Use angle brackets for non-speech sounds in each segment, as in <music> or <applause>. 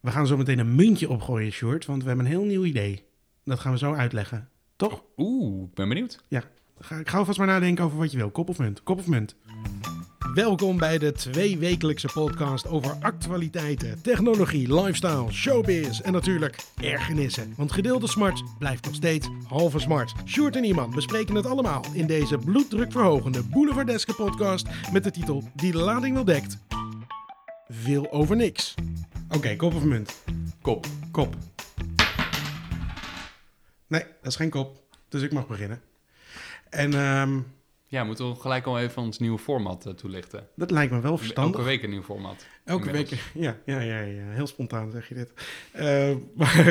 We gaan zo meteen een muntje opgooien, Short, want we hebben een heel nieuw idee. Dat gaan we zo uitleggen. Toch? Oeh, ik ben benieuwd. Ja. Ga, ik ga alvast maar nadenken over wat je wil. Kop of munt? Kop of munt? Welkom bij de tweewekelijkse podcast over actualiteiten, technologie, lifestyle, showbiz en natuurlijk ergernissen. Want gedeelde smart blijft nog steeds halve smart. Sjoerd en iemand bespreken het allemaal in deze bloeddrukverhogende boulevardeske podcast met de titel Die de lading wel dekt. Veel over niks. Oké, kop of munt? Kop. Kop. Nee, dat is geen kop. Dus ik mag beginnen. En ehm, Ja, moeten we gelijk al even ons nieuwe format eh, toelichten. dat lijkt me wel verstandig. Elke week een nieuw format. Elke Inmiddels. week, ja, ja, ja, ja, heel spontaan zeg je dit. Eh, <laughs> maar,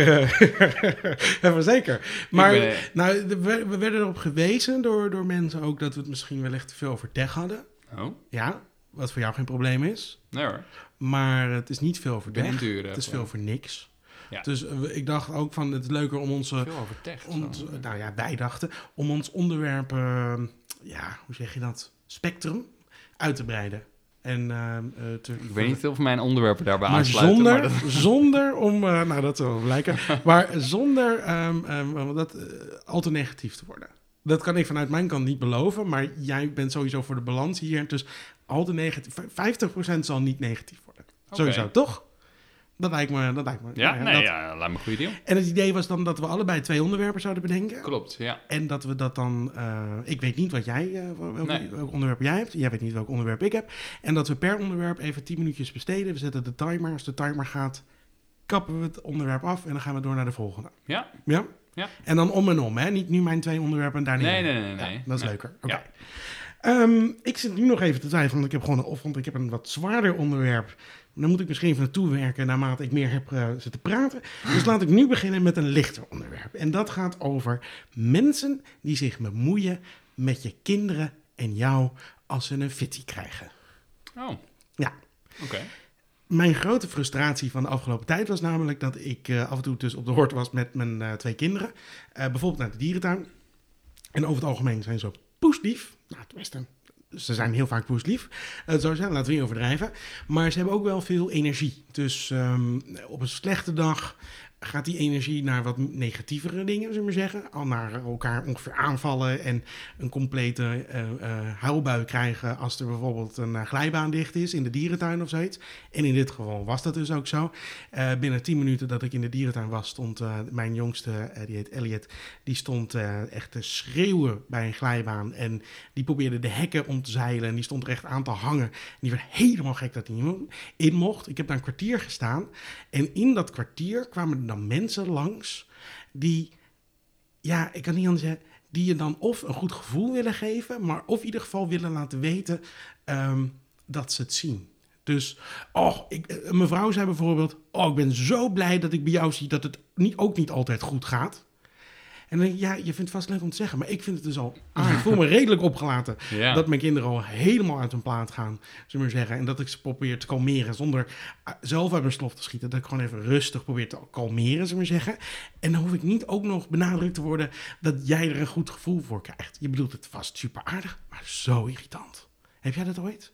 <laughs> maar zeker. Maar ben, nou, we werden erop gewezen door, door mensen ook dat we het misschien wellicht te veel over tech hadden. Oh, Ja, wat voor jou geen probleem is. nee hoor. Maar het is niet veel ben tech. Het is veel over niks. Ja. Dus eh, ik dacht ook van het is leuker om onze, Veel over tech. ons, zo. nou ja, wij dachten, om ons onderwerp, eh, ja, hoe zeg je dat, spectrum uit te breiden. En eh, eh, te, Ik weet niet of mijn onderwerpen daarbij maar aansluiten. zonder, maar dat- <laughs> zonder om, eh, nou dat zal wel blijken, maar zonder ehm, ehm, dat, eh, al te negatief te worden. Dat kan ik vanuit mijn kant niet beloven, maar jij bent sowieso voor de balans hier. Dus al te negatief, 50% zal niet negatief worden. Sowieso, toch? Dat lijkt me, dat lijkt me. Ja, nou nee, dat- ja, lijkt me een goede deal. En het idee was dan dat we allebei twee onderwerpen zouden bedenken. Klopt, ja. En dat we dat dan. eh, ik weet niet wat jij, eh, welk, Nee. welk onderwerp jij hebt. Jij weet niet welk onderwerp ik heb. En dat we per onderwerp even 10 minuutjes besteden. We zetten de timer. Als de timer gaat, kappen we het onderwerp af en dan gaan we door naar de volgende. Ja, Ja? Ja. En dan om en om, hè? Niet nu mijn twee onderwerpen en daarna. nee, nee, nee. nee. Ja, dat is Nee. leuker. Oké. Ja. Ehm, ik zit nu nog even te twijfelen, want ik heb gewoon een, of, want ik heb een wat zwaarder onderwerp. Dan moet ik misschien even naartoe werken naarmate ik meer heb eh, zitten praten. Dus laat ik nu beginnen met een lichter onderwerp. En dat gaat over mensen die zich bemoeien met je kinderen en jou als ze een fitty krijgen. Oh, Ja. oké. Mijn grote frustratie van de afgelopen tijd was namelijk dat ik eh, af en toe dus op de hoort was met mijn eh, twee kinderen. Bijvoorbeeld naar de dierentuin. En over het algemeen zijn ze ook poeslief. Nou, tenminste, ze zijn heel vaak poeslief. Uh, zo zijn, laten we niet overdrijven. Maar ze hebben ook wel veel energie. Dus ehm, op een slechte dag gaat die energie naar wat negatievere dingen, zullen we zeggen. Al naar elkaar ongeveer aanvallen en een complete eh, huilbui krijgen als er bijvoorbeeld een eh, glijbaan dicht is in de dierentuin of zoiets. En in dit geval was dat dus ook zo. Binnen 10 minuten dat ik in de dierentuin was, stond mijn jongste, die heet Elliot, die stond echt te schreeuwen bij een glijbaan. En die probeerde de hekken om te zeilen en die stond er echt aan te hangen. En die werd helemaal gek dat hij in mocht. Ik heb daar een kwartier gestaan. En in dat kwartier kwamen dan mensen langs die, ja, ik kan niet anders zeggen, die je dan of een goed gevoel willen geven, maar of in ieder geval willen laten weten ehm, dat ze het zien. Dus, oh, ik, eh, mevrouw zei bijvoorbeeld, oh, ik ben zo blij dat ik bij jou zie dat het niet, ook niet altijd goed gaat. En dan denk ik, ja, je vindt het vast leuk om te zeggen, maar ik vind het dus al, <laughs> ah, ik voel me redelijk opgelaten Ja. dat mijn kinderen al helemaal uit hun plaat gaan, zullen we maar zeggen. En dat ik ze probeer te kalmeren zonder ah, zelf uit mijn slof te schieten. Dat ik gewoon even rustig probeer te kalmeren, zullen we maar zeggen. En dan hoef ik niet ook nog benadrukt te worden dat jij er een goed gevoel voor krijgt. Je bedoelt het vast super aardig, maar zo irritant. Heb jij dat ooit?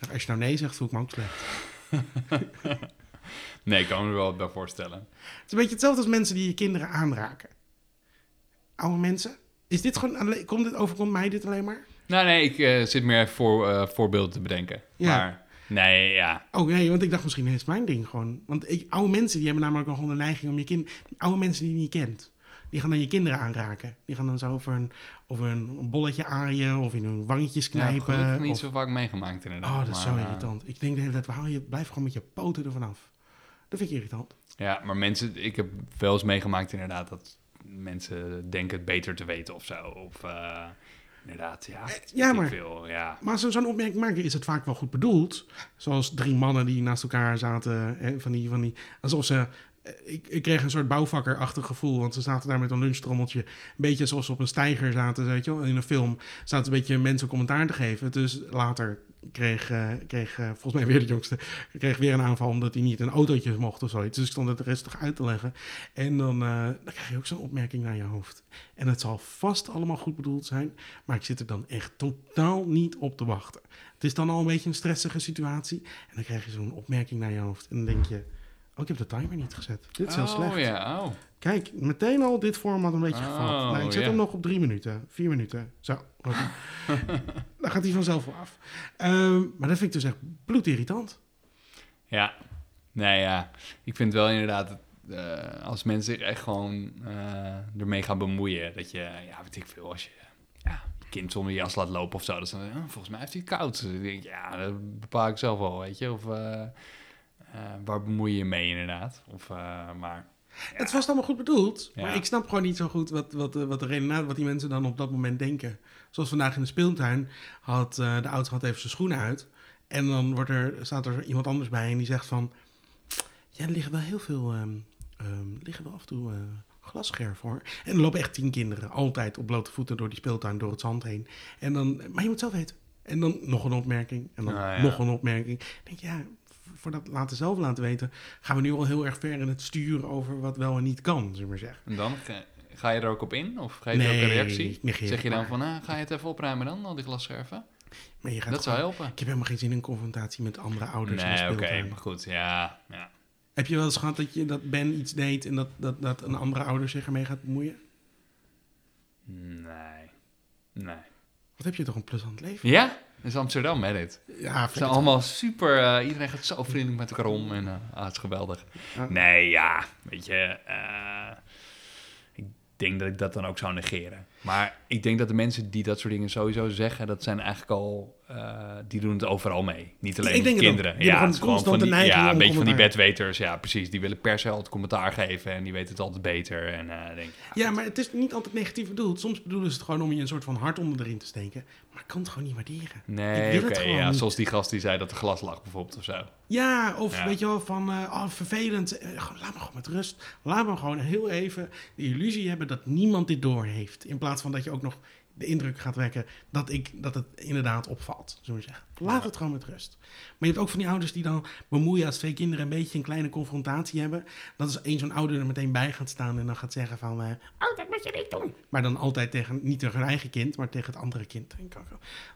Nou, als je nou nee zegt, voel ik me ook slecht. <laughs> Nee, ik kan me er wel bij voorstellen. Het is een beetje hetzelfde als mensen die je kinderen aanraken. Oude mensen? Is dit gewoon, alleen- komt dit, overkomt mij dit alleen maar? Nou, nee, ik eh, zit meer even voor, eh, voorbeelden te bedenken. Ja. Maar, nee, ja. Oh nee, want ik dacht misschien is mijn ding gewoon. Want ik, oude mensen die hebben namelijk gewoon de neiging om je kind... Oude mensen die je niet kent, die gaan dan je kinderen aanraken. Die gaan dan zo over een, over een bolletje aaien of in hun wangetjes Ja, knijpen. gelukkig niet of- zo vaak meegemaakt inderdaad. Oh, dat is zo eh, irritant. Ik denk de hele tijd, haal je, blijf gewoon met je poten ervan af. Dat vind ik irritant. Ja, maar mensen, ik heb wel eens meegemaakt inderdaad dat mensen denken het beter te weten of zo. Of eh, inderdaad, ja. weet ja, maar- Veel, ja. Maar zo'n opmerking maken, is het vaak wel goed bedoeld. Zoals drie mannen die naast elkaar zaten. Hè, van die, van die, alsof ze... eh, Ik, ik kreeg een soort bouwvakkerachtig gevoel, want ze zaten daar met een lunchtrommeltje. Een beetje zoals ze op een steiger zaten, weet je wel. In een film zaten een beetje mensen commentaar te geven. Dus later kreeg, eh, kreeg eh, volgens mij weer de jongste, kreeg weer een aanval omdat hij niet in autootjes mocht of zoiets. Dus ik stond het rustig uit te leggen. En dan, dan krijg je ook zo'n opmerking naar je hoofd. En het zal vast allemaal goed bedoeld zijn, maar ik zit er dan echt totaal niet op te wachten. Het is dan al een beetje een stressige situatie. En dan krijg je zo'n opmerking naar je hoofd. En dan denk je, Oh, ik heb de timer niet gezet. Dit is heel oh, slecht. ja, oh. Kijk, meteen al dit format een beetje Oh, gevat. Nou, ik zet ja. hem nog op drie minuten, vier minuten. Zo. <laughs> Dan gaat hij vanzelf wel af. Ehm, maar dat vind ik dus echt bloedirritant. Ja, nee ja. Ik vind wel inderdaad, eh, als mensen zich echt gewoon eh, ermee gaan bemoeien, dat je, ja, weet ik veel, als je ja, je kind zonder jas laat lopen of zo, dat is dan, oh, volgens mij heeft hij het koud. Dus ik denk, ja, dat bepaal ik zelf wel, weet je. Of eh, waar bemoei je je mee inderdaad? Of, eh, maar Het was allemaal goed bedoeld, Ja. maar ik snap gewoon niet zo goed wat, wat, eh, wat de reden wat die mensen dan op dat moment denken. Zoals vandaag in de speeltuin had eh, de oudste had even zijn schoenen uit. En dan wordt er, staat er iemand anders bij en die zegt van... Ja, er liggen wel heel veel... ehm, liggen wel af en toe eh glasscherven hoor. En er lopen echt tien kinderen, altijd op blote voeten door die speeltuin, door het zand heen. En dan, maar je moet zelf weten. En dan nog een opmerking. En dan Ah, ja. nog een opmerking. Ik denk, ja, voor dat laten zelf laten weten, gaan we nu al heel erg ver in het sturen over wat wel en niet kan, zullen we maar zeggen. en dan ga, je er ook op in? Of geef je ook een reactie? Zeg je dan maar. van, ah, ga je het even opruimen dan, al die glasscherven? Maar je gaat Dat zou helpen. Ik heb helemaal geen zin in confrontatie met andere ouders Nee, oké, maar goed, ja, ja. Heb je wel eens gehad dat, je, dat Ben iets deed en dat, dat, dat een andere ouder zich ermee gaat bemoeien? Nee, nee. Wat heb je toch een plezant leven? Ja, dat is Amsterdam, hè, dit. Ja, Ze zijn allemaal super, eh, iedereen gaat zo vriendelijk met elkaar om en eh, ah, het is geweldig. Ja. Nee, ja, weet je, eh, ik denk dat ik dat dan ook zou negeren. Maar ik denk dat de mensen die dat soort dingen sowieso zeggen, dat zijn eigenlijk al, eh, die doen het overal mee. Niet alleen ook. kinderen. Ja, het gewoon van die, ja, een beetje van die bedweters, ja precies. Die willen per se altijd commentaar geven en die weten het altijd beter. En eh denk, Ja, maar het is niet altijd negatief bedoeld. Soms bedoelen ze het gewoon om je een soort van hart onder erin te steken. Maar ik kan het gewoon niet waarderen. Nee, oké, ja, niet. zoals die gast die zei dat er glas lag bijvoorbeeld of zo. Ja, of Ja. weet je wel, van eh, oh, vervelend. Laat me gewoon met rust. Laat me gewoon heel even de illusie hebben dat niemand dit door heeft. In plaats van dat je ook nog de indruk gaat wekken dat, ik, dat het inderdaad opvalt. Zullen we zeggen. Laat het gewoon met rust. Maar je hebt ook van die ouders die dan bemoeien als twee kinderen een beetje een kleine confrontatie hebben. Dat is één zo'n ouder er meteen bij gaat staan en dan gaat zeggen van... eh, oh, dat moet je niet doen. Maar dan altijd tegen, niet tegen hun eigen kind, maar tegen het andere kind. En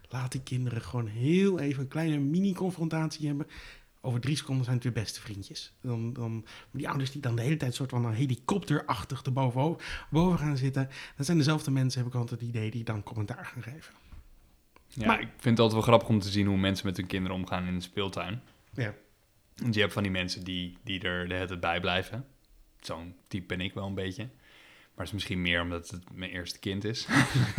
laat die kinderen gewoon heel even een kleine mini-confrontatie hebben. Over drie seconden zijn het weer beste vriendjes. Dan, dan, die ouders die dan de hele tijd soort van een helikopterachtig erboven boven gaan zitten. Dat zijn dezelfde mensen, heb ik altijd het idee, die dan commentaar gaan geven. Ja, Maar- ik vind het altijd wel grappig om te zien hoe mensen met hun kinderen omgaan in de speeltuin. Ja. Want je hebt van die mensen die, die er de hele tijd bij blijven. Zo'n type ben ik wel een beetje. Maar het is misschien meer omdat het mijn eerste kind is.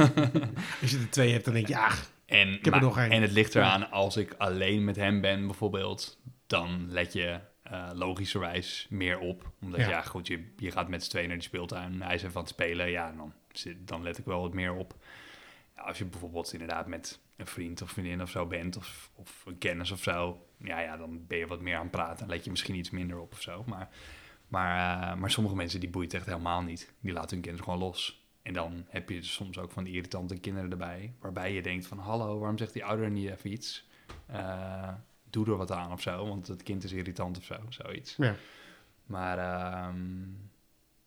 <laughs> Als je er twee hebt, dan denk je, ja, En, heb er maar- nog één. en het ligt eraan, als ik alleen met hem ben bijvoorbeeld, dan let je eh, logischerwijs meer op. Omdat Ja. ja, goed, je, je gaat met z'n tweeën naar die speeltuin, hij is even aan het spelen, ja, dan, dan let ik wel wat meer op. Ja, als je bijvoorbeeld inderdaad met een vriend of vriendin of zo bent, of, of een kennis of zo, ja, ja, dan ben je wat meer aan het praten. Let je misschien iets minder op of zo. Maar, maar, eh, maar sommige mensen die boeit echt helemaal niet. Die laten hun kinderen gewoon los. En dan heb je dus soms ook van die irritante kinderen erbij. Waarbij je denkt van, hallo, waarom zegt die ouder niet even iets? Eh, doe er wat aan of zo, want het kind is irritant of zo, zoiets. Ja. Maar ehm,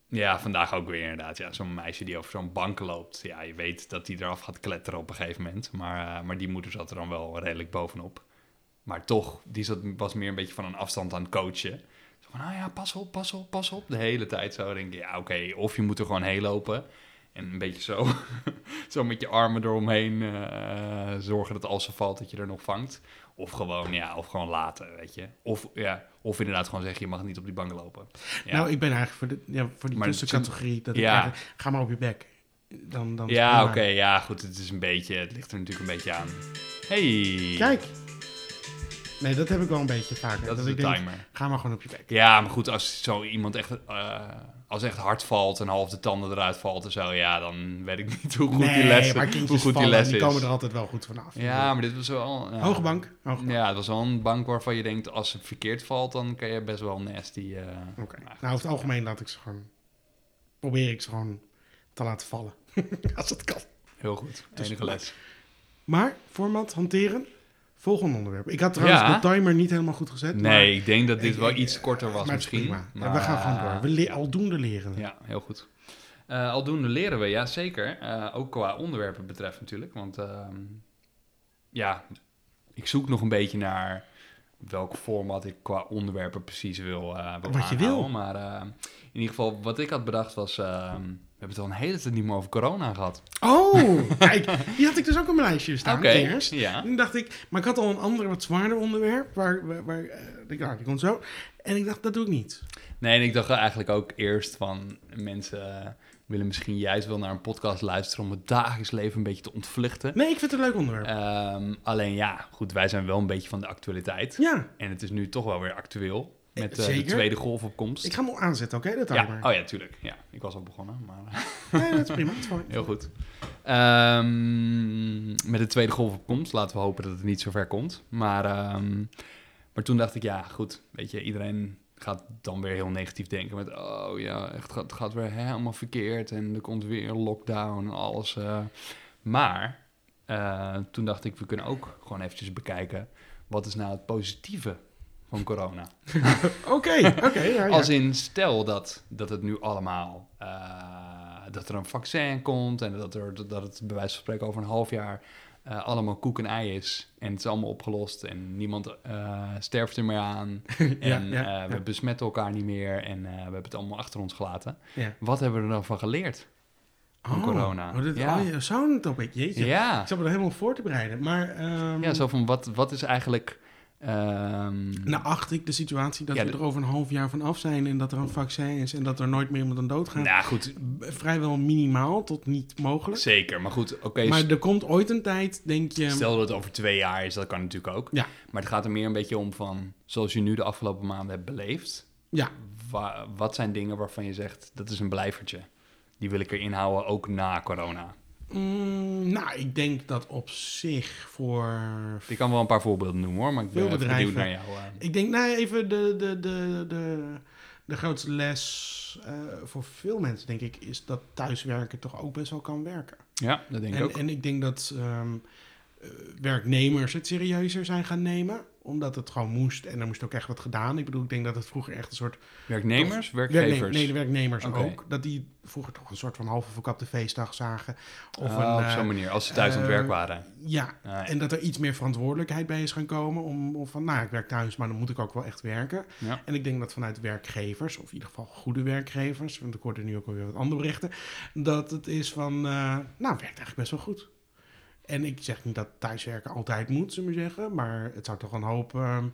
ja, vandaag ook weer inderdaad. Ja, zo'n meisje die over zo'n bank loopt. Ja, je weet dat die eraf gaat kletteren op een gegeven moment. Maar, eh, maar die moeder zat er dan wel redelijk bovenop. Maar toch, die zat, was meer een beetje van een afstand aan het coachen. Zo van, nou ja, pas op, pas op, pas op. De hele tijd zo denk je, ja oké, of je moet er gewoon heen lopen. En een beetje zo, <laughs> zo met je armen eromheen eh, zorgen dat als ze valt dat je er nog vangt. Of gewoon, ja, of gewoon laten, weet je. Of, ja, of inderdaad gewoon zeggen, je mag niet op die bank lopen. Ja. Nou, ik ben eigenlijk voor, de, ja, voor die Maar tussencategorie. Dat ik ja. eigenlijk, ga maar op je bek. Dan, dan Ja, oké, ja, goed. Het is een beetje, het ligt er natuurlijk een beetje aan. Hey, Kijk. Nee, dat heb ik wel een beetje vaker. dat is de ik denk, timer. ga maar gewoon op je bek. Ja, maar goed, als zo iemand echt, eh, als echt hard valt en half de tanden eruit valt en zo, ja, dan weet ik niet hoe goed nee, die les, maar hoe goed die les die komen er altijd wel goed vanaf. Ja, maar dit was wel... ja. Hoge bank. Hoge bank. Ja, het was wel een bank waarvan je denkt, als het verkeerd valt, dan kan je best wel nasty... eh Oké. Nou, over het algemeen laat ik ze gewoon... Probeer ik ze gewoon te laten vallen. <laughs> Als het kan. Heel goed, Dus- enige les. Maar, format, hanteren. Volgende onderwerp. Ik had trouwens Ja. de timer niet helemaal goed gezet. Nee, ik denk dat dit Ik- wel ik- iets korter was maar misschien. Maar, we gaan gewoon door. We le aldoende leren. Ja, heel goed. Eh, aldoende leren we, ja zeker. Eh, ook qua onderwerpen betreft natuurlijk. Want ehm, ja, ik zoek nog een beetje naar welk format ik qua onderwerpen precies wil, eh wil Wat je wil. Maar eh, in ieder geval, wat ik had bedacht was... ehm, we hebben het al een hele tijd niet meer over corona gehad. Oh, <laughs> kijk, die had ik dus ook op mijn lijstje staan Oké, eerst. ja. Toen dacht ik, maar ik had al een ander wat zwaarder onderwerp, waar, waar, waar eh, ik dacht, die komt zo. En ik dacht, dat doe ik niet. Nee, en ik dacht eigenlijk ook eerst van... mensen eh, willen misschien juist wel naar een podcast luisteren... om het dagelijks leven een beetje te ontvluchten. Nee, ik vind het een leuk onderwerp. Ehm, alleen ja, goed, wij zijn wel een beetje van de actualiteit. ja, En het is nu toch wel weer actueel. Met eh, de tweede golf op komst. ik ga hem aanzetten, oké? Dat ja, timer. oh ja, tuurlijk. Ja, ik was al begonnen, maar Nee, dat is prima. Dat is fijn. heel goed. Ehm, met de tweede golf op komst, laten we hopen dat het niet zo ver komt. Maar, ehm, maar toen dacht ik, ja, goed, weet je, iedereen gaat dan weer heel negatief denken met, oh ja, echt, het gaat weer helemaal verkeerd en er komt weer lockdown en alles. eh. Maar eh, toen dacht ik, we kunnen ook gewoon eventjes bekijken, wat is nou het positieve van corona? <laughs> Oké, oké. ja, ja. Als in, stel dat, dat het nu allemaal, eh, dat er een vaccin komt en dat, er, dat het bij wijze van spreken over een half jaar eh, allemaal koek en ei is. En het is allemaal opgelost en niemand eh, sterft er meer aan. <laughs> En Ja, eh, ja, we ja. besmetten elkaar niet meer en eh, we hebben het allemaal achter ons gelaten. Ja. Wat hebben we er dan van geleerd? van corona. Oh, dit, Ja. oh, ja, zo'n topic. Jeetje. Ja, Ik zat me er helemaal voor te bereiden. Maar ehm, ja zo van wat, wat is eigenlijk... ehm, nou acht ik de situatie dat Ja, we er over een half jaar van af zijn... en dat er een vaccin is en dat er nooit meer iemand aan dood gaat. nou goed, Vrijwel minimaal tot niet mogelijk. zeker. Maar goed, oké, Maar er komt ooit een tijd, denk je... Stel dat het over twee jaar is, dat kan natuurlijk ook. Ja. Maar het gaat er meer een beetje om van, zoals je nu de afgelopen maanden hebt beleefd. Ja, wa- wat zijn dingen waarvan je zegt, dat is een blijvertje. Die wil ik erin houden, ook na corona. Mm, nou, ik denk dat op zich voor... Ik kan wel een paar voorbeelden noemen hoor, maar ik ben bedrijven. benieuwd naar jou. eh. Ik denk, nou even de, de, de, de, de grootste les eh, voor veel mensen, denk ik, is dat thuiswerken toch ook best wel kan werken. Ja, dat denk ik En, ook. en ik denk dat ehm, eh, werknemers het serieuzer zijn gaan nemen, omdat het gewoon moest en er moest ook echt wat gedaan. Ik bedoel, ik denk dat het vroeger echt een soort... Werknemers, Werkne- werkgevers? nee, de werknemers ook. Dat die vroeger toch een soort van halve verkapte feestdag zagen. Of Oh, een, op eh, zo'n manier, als ze thuis aan het eh, werk waren. Ja, Ah, ja. en dat er iets meer verantwoordelijkheid bij is gaan komen. Om, om van, nou, ik werk thuis, maar dan moet ik ook wel echt werken. Ja. En ik denk dat vanuit werkgevers, of in ieder geval goede werkgevers, want ik hoorde nu ook alweer wat andere berichten, dat het is van, eh, nou, werkt eigenlijk best wel goed. En ik zeg niet dat thuiswerken altijd moet, zullen we zeggen, maar het zou toch een hoop ehm,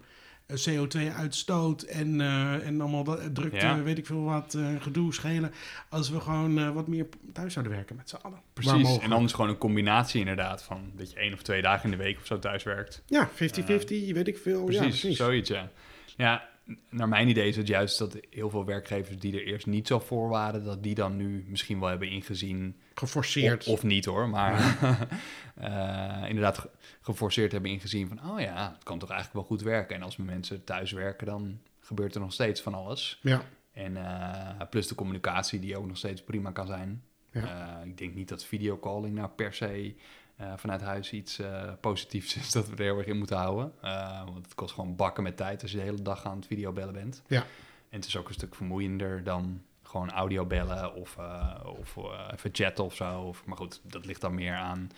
CO2-uitstoot en, eh, en allemaal dat, drukte, Ja. weet ik veel wat, eh, gedoe schelen, als we gewoon eh, wat meer thuis zouden werken met z'n allen. Precies, en dan is gewoon een combinatie inderdaad van dat je één of twee dagen in de week of zo thuis werkt. Ja, 50-50, weet ik veel. Precies, ja, precies. zoiets ja. Ja, naar mijn idee is het juist dat heel veel werkgevers die er eerst niet zo voor waren, dat die dan nu misschien wel hebben ingezien Geforceerd. Of, of niet hoor, maar <laughs> eh, inderdaad ge- geforceerd hebben ingezien van, oh ja, het kan toch eigenlijk wel goed werken. En als mensen thuis werken, dan gebeurt er nog steeds van alles. ja. En eh, plus de communicatie die ook nog steeds prima kan zijn. Ja. Eh, ik denk niet dat videocalling nou per se eh, vanuit huis iets eh, positiefs <laughs> is dat we er heel erg in moeten houden. Eh, want het kost gewoon bakken met tijd als je de hele dag aan het videobellen bent. Ja. En het is ook een stuk vermoeiender dan gewoon audio bellen of, of even chatten of zo. Of, maar goed, dat ligt dan meer aan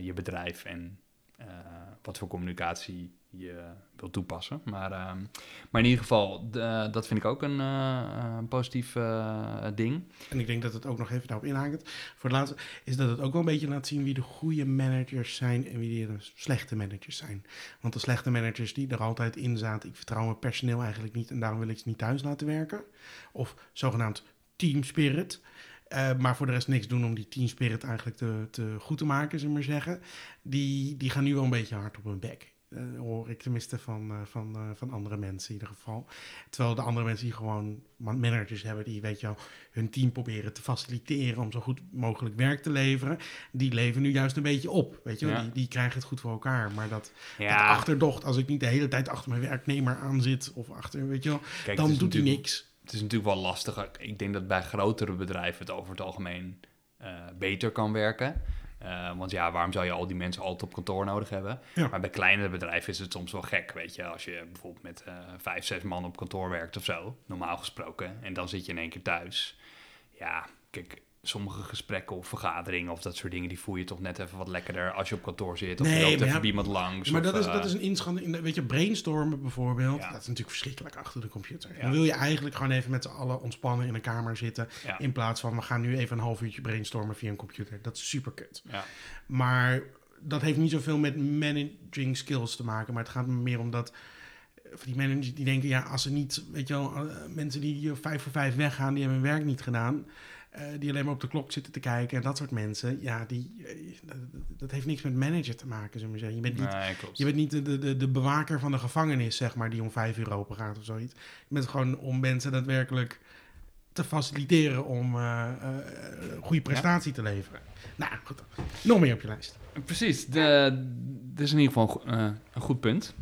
je bedrijf en wat voor communicatie je wil toepassen. Maar, ehm, maar in ieder geval, de- dat vind ik ook een, eh, positief eh, ding. En ik denk dat het ook nog even daarop inhaakt. Voor het laatste is dat het ook wel een beetje laat zien wie de goede managers zijn en wie de slechte managers zijn. Want de slechte managers die er altijd in zaten, ik vertrouw mijn personeel eigenlijk niet en daarom wil ik ze niet thuis laten werken. Of zogenaamd team spirit. Eh, maar voor de rest niks doen om die team spirit eigenlijk te, te goed te maken, zullen we maar zeggen. Die, die gaan nu wel een beetje hard op hun bek. Eh, hoor ik tenminste van, eh, van, eh, van andere mensen in ieder geval. Terwijl de andere mensen die gewoon man- managers hebben, die weet je wel, hun team proberen te faciliteren om zo goed mogelijk werk te leveren, die leven nu juist een beetje op. Weet je wel? Ja. Die, die krijgen het goed voor elkaar. Maar dat, achterdocht, als ik niet de hele tijd achter mijn werknemer aan zit, of achter, weet je wel, kijk, dan doet hij niks. Het is natuurlijk wel lastig. Ik denk dat bij grotere bedrijven het over het algemeen beter kan werken. Eh, want ja, waarom zou je al die mensen altijd op kantoor nodig hebben? Ja. Maar bij kleinere bedrijven is het soms wel gek, weet je. Als je bijvoorbeeld met eh, vijf, zes man op kantoor werkt of zo, normaal gesproken. En dan zit je in één keer thuis. Ja, kijk, sommige gesprekken of vergaderingen of dat soort dingen, die voel je toch net even wat lekkerder als je op kantoor zit. Of Nee, je loopt even ja, iemand langs. Maar of, dat is, eh, dat is een inschatting. Weet je, brainstormen bijvoorbeeld. Ja. Dat is natuurlijk verschrikkelijk achter de computer. Ja. Dan wil je eigenlijk gewoon even met z'n allen ontspannen in een kamer zitten. In plaats van we gaan nu even een half uurtje brainstormen via een computer. Dat is super kut. ja. Maar dat heeft niet zoveel met managing skills te maken. Maar het gaat me meer om dat. eh, die managers die denken, ja, als ze niet, weet je wel, eh, mensen die hier vijf voor vijf weggaan, die hebben hun werk niet gedaan. Eh, die alleen maar op de klok zitten te kijken en dat soort mensen, ja, die, eh, dat, dat heeft niks met manager te maken, zullen we zeggen. Je bent niet Nee, je bent niet de, de, de, bewaker van de gevangenis, zeg maar, die om vijf uur open gaat of zoiets. Je bent gewoon om mensen daadwerkelijk te faciliteren om een goede prestatie te leveren. Nou, goed. Nog meer op je lijst. Precies, de, dit is in ieder geval een, go- een goed punt,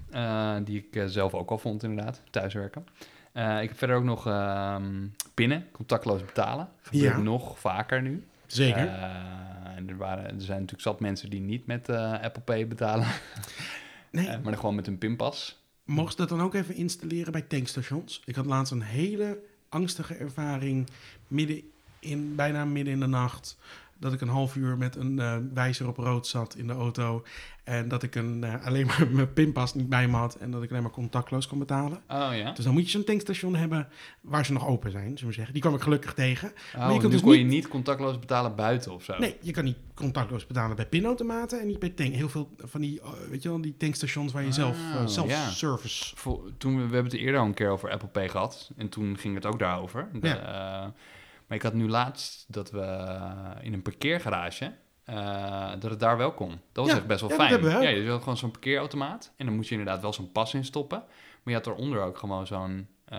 die ik zelf ook al vond inderdaad, thuiswerken. Eh, ik heb verder ook nog ehm, pinnen, contactloos betalen. Gebeurt Ja. nog vaker nu. Zeker. Eh, en er, waren, er zijn natuurlijk zat mensen die niet met eh, Apple Pay betalen, <laughs> nee, maar dan gewoon met een pinpas. mocht ze dat dan ook even installeren bij tankstations? Ik had laatst een hele angstige ervaring midden in, bijna midden in de nacht. Dat ik een half uur met een eh, wijzer op rood zat in de auto. En dat ik een, eh, alleen maar <laughs> mijn pinpas niet bij me had. En dat ik alleen maar contactloos kon betalen. Oh ja? Dus dan moet je zo'n tankstation hebben waar ze nog open zijn, zullen we zeggen. Die kwam ik gelukkig tegen. Oh, je kunt dus kon je niet- niet contactloos betalen buiten of zo? Nee, je kan niet contactloos betalen bij pinautomaten en niet bij tank. Heel veel van die, eh, weet je wel, die tankstations waar je zelf Oh, eh, self-service... Vol- toen we, we hebben het eerder al een keer over Apple Pay gehad. En toen ging het ook daarover. De, Ja. Maar ik had nu laatst dat we eh, in een parkeergarage... eh, dat het daar wel kon. Dat was Ja, echt best wel ja, fijn. we Ja, je had gewoon zo'n parkeerautomaat. En dan moest je inderdaad wel zo'n pas in stoppen. Maar je had eronder ook gewoon zo'n... eh,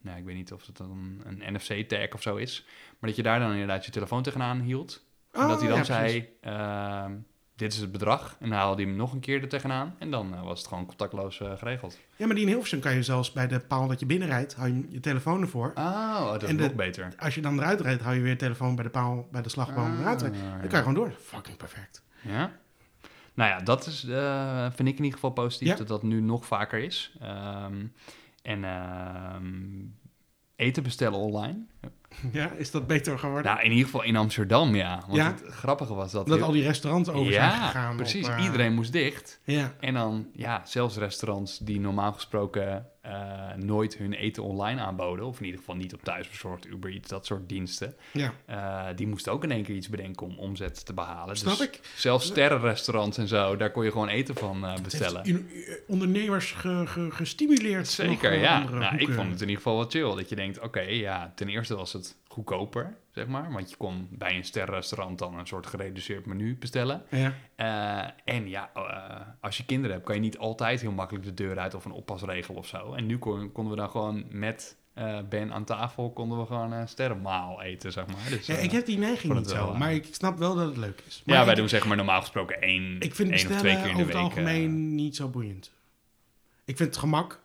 nou, ik weet niet of het dan een NFC-tag of zo is. Maar dat je daar dan inderdaad je telefoon tegenaan hield. En Oh, dat hij dan ja, zei, ehm, dit is het bedrag. En dan haalde hij hem nog een keer er tegenaan. En dan eh, was het gewoon contactloos eh, geregeld. Ja, maar die in Hilversum kan je zelfs bij de paal dat je binnenrijdt, hou je je telefoon ervoor. Oh, dat is nog beter. Als je dan eruit rijdt, hou je weer je telefoon bij de paal, bij de slagboom Ah, eruit. Dan kan je gewoon door. Fucking perfect. Ja. Nou ja, dat is, eh, vind ik in ieder geval positief Ja. dat dat nu nog vaker is. Ehm, en ehm, eten bestellen online. Ja, is dat beter geworden? Nou, in ieder geval in Amsterdam, ja. Want Ja? het grappige was dat... dat heel- al die restaurants over zijn ja, gegaan. precies. op, eh, Iedereen moest dicht. Ja, En dan, ja, zelfs restaurants die normaal gesproken eh, nooit hun eten online aanboden, of in ieder geval niet op thuisbezorgd, Uber Eats, dat soort diensten, ja. eh, die moesten ook in één keer iets bedenken om omzet te behalen. Snap dus ik. zelfs sterrenrestaurants en zo, daar kon je gewoon eten van eh, bestellen. Ondernemers ge- ge- gestimuleerd. Zeker, ja. Nou, ik vond het in ieder geval wel chill. Dat je denkt, oké, ja, ten eerste was het goedkoper, zeg maar. Want je kon bij een sterrenrestaurant dan een soort gereduceerd menu bestellen. Ja. Eh, en ja, eh, als je kinderen hebt, kan je niet altijd heel makkelijk de deur uit of een oppasregel of zo. En nu kon, konden we dan gewoon met eh, Ben aan tafel, konden we gewoon eh sterrenmaal eten, zeg maar. Dus, ja, ik heb die neiging niet zo, maar ik snap wel dat het leuk is. Maar ja, wij ik, doen zeg maar normaal gesproken één, Ik vind één of twee keer in de week. het algemeen niet zo boeiend. Ik vind het gemak,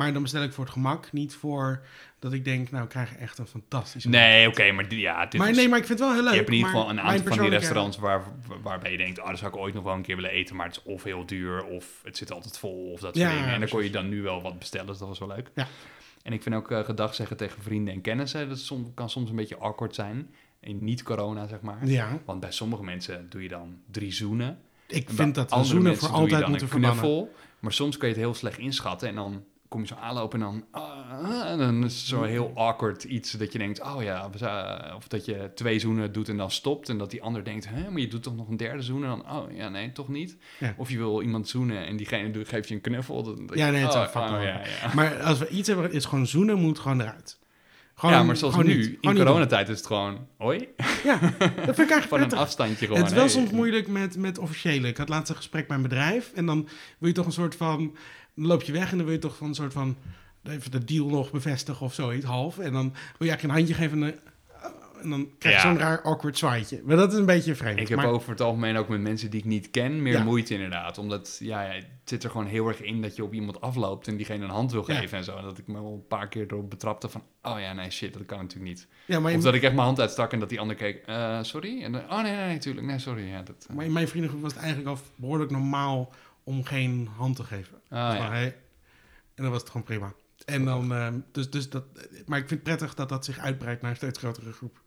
maar dan bestel ik voor het gemak, niet voor dat ik denk, nou, ik krijg echt een fantastische... nee, oké, maar ja, dit maar is- nee, maar ik vind het wel heel leuk. je hebt in ieder geval een aantal van die restaurants waar, waarbij je denkt, oh, daar zou ik ooit nog wel een keer willen eten, maar het is of heel duur of het zit altijd vol of dat soort Ja, dingen. En dan kon je dan nu wel wat bestellen, dus dat was wel leuk. Ja. En ik vind ook eh, gedag zeggen tegen vrienden en kennissen, dat soms, kan soms een beetje awkward zijn. In niet-corona, zeg maar. Ja, Want bij sommige mensen doe je dan drie zoenen. ik vind dat zoenen voor altijd moeten verbannen. knuffel. Maar soms kun je het heel slecht inschatten en dan kom je zo aanlopen en dan, ah, en dan is het zo heel awkward iets dat je denkt, oh ja, of dat je twee zoenen doet en dan stopt en dat die ander denkt, hè, maar je doet toch nog een derde zoen en dan, oh ja, nee, toch niet. Ja. Of je wil iemand zoenen en diegene geeft je een knuffel. Dan, Ja, nee, het oh, fuck oh, wel. ja, ja. Maar als we iets hebben, is gewoon zoenen moet gewoon eruit. Gewoon, ja, maar zoals nu, niet. in coronatijd is het gewoon, hoi. Ja, dat vind ik eigenlijk <laughs> van een afstandje gewoon. Het is wel hey. soms moeilijk met, met officiële. Ik had laatst een gesprek bij een bedrijf. En dan wil je toch een soort van... Dan loop je weg en dan wil je toch van een soort van... Even de deal nog bevestigen of zoiets, half. En dan wil je eigenlijk een handje geven... En, dan- en dan krijg je Ja. zo'n raar awkward zwaaitje. Maar dat is een beetje vreemd. Ik heb maar, over het algemeen ook met mensen die ik niet ken meer Ja. moeite inderdaad. Omdat ja, ja, het zit er gewoon heel erg in dat je op iemand afloopt en diegene een hand wil geven en zo. En dat ik me wel een paar keer erop betrapte van, oh ja, nee, shit, dat kan natuurlijk niet. ja, maar, Of in, dat ik echt mijn hand uitstak en dat die ander keek, eh, sorry? En dan, oh nee, nee, nee, tuurlijk, nee, sorry. Ja, dat, eh, maar in mijn vriendengroep was het eigenlijk al behoorlijk normaal... om geen hand te geven. ah, Dus ja. hey, en dan was het gewoon prima. En dan, ehm, dus, dus dat, maar ik vind het prettig dat dat zich uitbreidt naar een steeds grotere groep.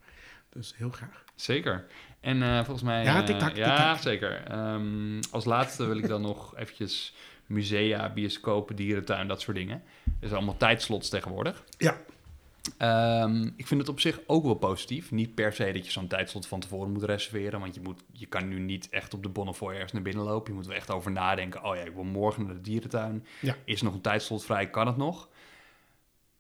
Dus heel graag. Zeker. En eh, volgens mij... Ja, eh, Ja, zeker. Ehm, als laatste wil ik dan <laughs> nog eventjes musea, bioscopen, dierentuin, dat soort dingen. Dat is allemaal tijdslots tegenwoordig. Ja. Ehm, ik vind het op zich ook wel positief. Niet per se dat je zo'n tijdslot van tevoren moet reserveren. Want je, moet, je kan nu niet echt op de Bonnefoy ergens naar binnen lopen. Je moet er echt over nadenken. Oh ja, ik wil morgen naar de dierentuin. Ja. Is er nog een tijdslot vrij? Kan het nog?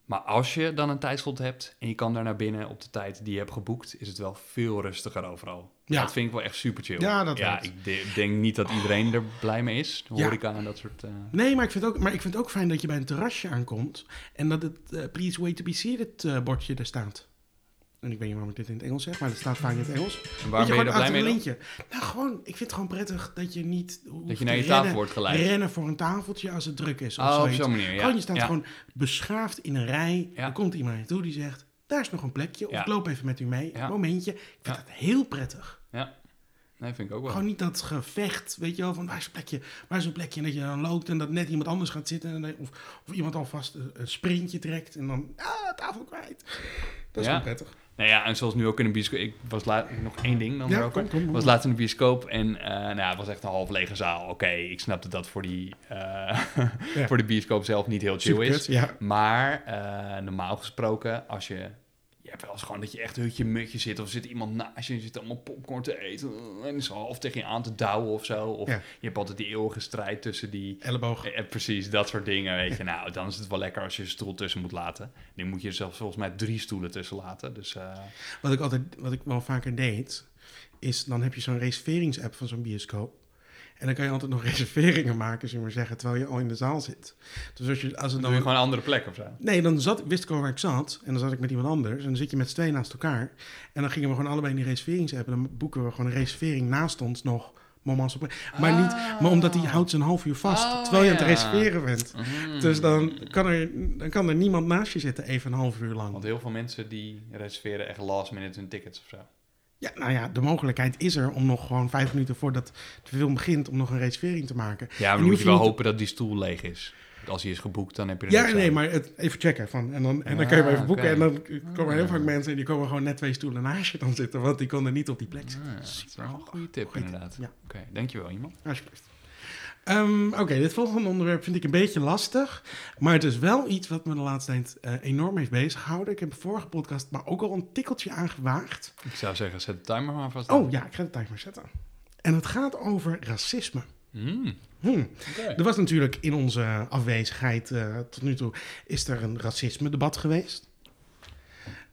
Maar als je dan een tijdslot hebt en je kan daar naar binnen op de tijd die je hebt geboekt, is het wel veel rustiger overal. Ja. Dat vind ik wel echt super chill. Ja, dat ja, ik de- denk niet dat iedereen er blij mee is. De Ja. horeca en dat soort... eh, Nee, maar ik, vind ook, maar ik vind het ook fijn dat je bij een terrasje aankomt en dat het please wait to be seated bordje er staat. En ik weet niet waarom ik dit in het Engels zeg, maar het staat vaak in het Engels. en waar ben je er blij mee lintje. Nou, gewoon, ik vind het gewoon prettig dat je niet Dat je naar je tafel rennen, wordt geleid. rennen voor een tafeltje als het druk is. Of Oh, op zo'n manier, ja. Gewoon, je staat ja. gewoon beschaafd in een rij. Ja. Er komt iemand naartoe die zegt, daar is nog een plekje. Of Ja. ik loop even met u mee. Ja. Een momentje. Ik vind Ja. het heel prettig. Nee, vind ik ook wel. Gewoon niet dat gevecht, weet je wel, van waar is een plekje, waar is een plekje en dat je dan loopt en dat net iemand anders gaat zitten en dat- of, of iemand alvast een, een sprintje trekt en dan, ah, tafel kwijt. Dat is Ja. wel prettig. Nou ja, en zoals nu ook in de bioscoop. Ik was laat nog één ding dan Ja, daarover. kom, kom, was laatst in de bioscoop en eh, nou, ja, het was echt een half lege zaal. Oké, ik snapte dat voor die, eh, <laughs> Ja. voor de bioscoop zelf niet heel chill is. ja. Maar eh, normaal gesproken, als je... Hebt wel eens gewoon dat je echt hutje mutje zit. Of zit iemand naast je en zit allemaal popcorn te eten. En is half tegen je aan te douwen of zo. Of Ja. je hebt altijd die eeuwige strijd tussen die... Elleboog. Eh, precies, dat soort dingen, weet je. Nou, dan is het wel lekker als je een stoel tussen moet laten. Nu moet je er zelfs volgens mij drie stoelen tussen laten. Dus eh, Wat ik altijd, wat ik wel vaker deed, is dan heb je zo'n reserveringsapp van zo'n bioscoop. En dan kan je altijd nog <laughs> reserveringen maken, zullen we maar zeggen, terwijl je al in de zaal zit. Dus als, je, als het dan dan... doe je gewoon een andere plek of zo. Nee, dan zat, wist ik al waar ik zat. En dan zat ik met iemand anders. En dan zit je met z'n tweeën naast elkaar. En dan gingen we gewoon allebei in die reserveringsapp. En dan boeken we gewoon een reservering naast ons nog. Moments op. Maar, niet, maar omdat die houdt ze een half uur vast. Oh, terwijl je aan het reserveren bent. Mhm. Dus dan kan, er, dan kan er niemand naast je zitten even een half uur lang. Want heel veel mensen die reserveren echt last minute hun tickets of zo. Ja, nou ja, de mogelijkheid is er om nog gewoon vijf minuten voordat de film begint... om nog een reservering te maken. Ja, maar dan die moet je wel niet- hopen dat die stoel leeg is. Want Als hij is geboekt, dan heb je er Ja, nee, aan. maar het, even checken. Van, en dan, en dan kan je hem Ah, even boeken. En dan komen heel Ah. vaak mensen... en die komen gewoon net twee stoelen naast je dan zitten... want die konden niet op die plek zitten. Ah, dat is wel een goede tip, Goeie tip, inderdaad. ja. Oké, dankjewel iemand. Alsjeblieft. Ehm, Oké, dit volgende onderwerp vind ik een beetje lastig. Maar het is wel iets wat me de laatste tijd eh, enorm heeft bezig gehouden. Ik heb de vorige podcast maar ook al een tikkeltje aangewaagd. Ik zou zeggen, zet de timer maar vast. Oh ja, ik ga de timer zetten. En het gaat over racisme. Mm, Hmm. oké. Er was natuurlijk in onze afwezigheid eh, tot nu toe... is er een racisme-debat geweest.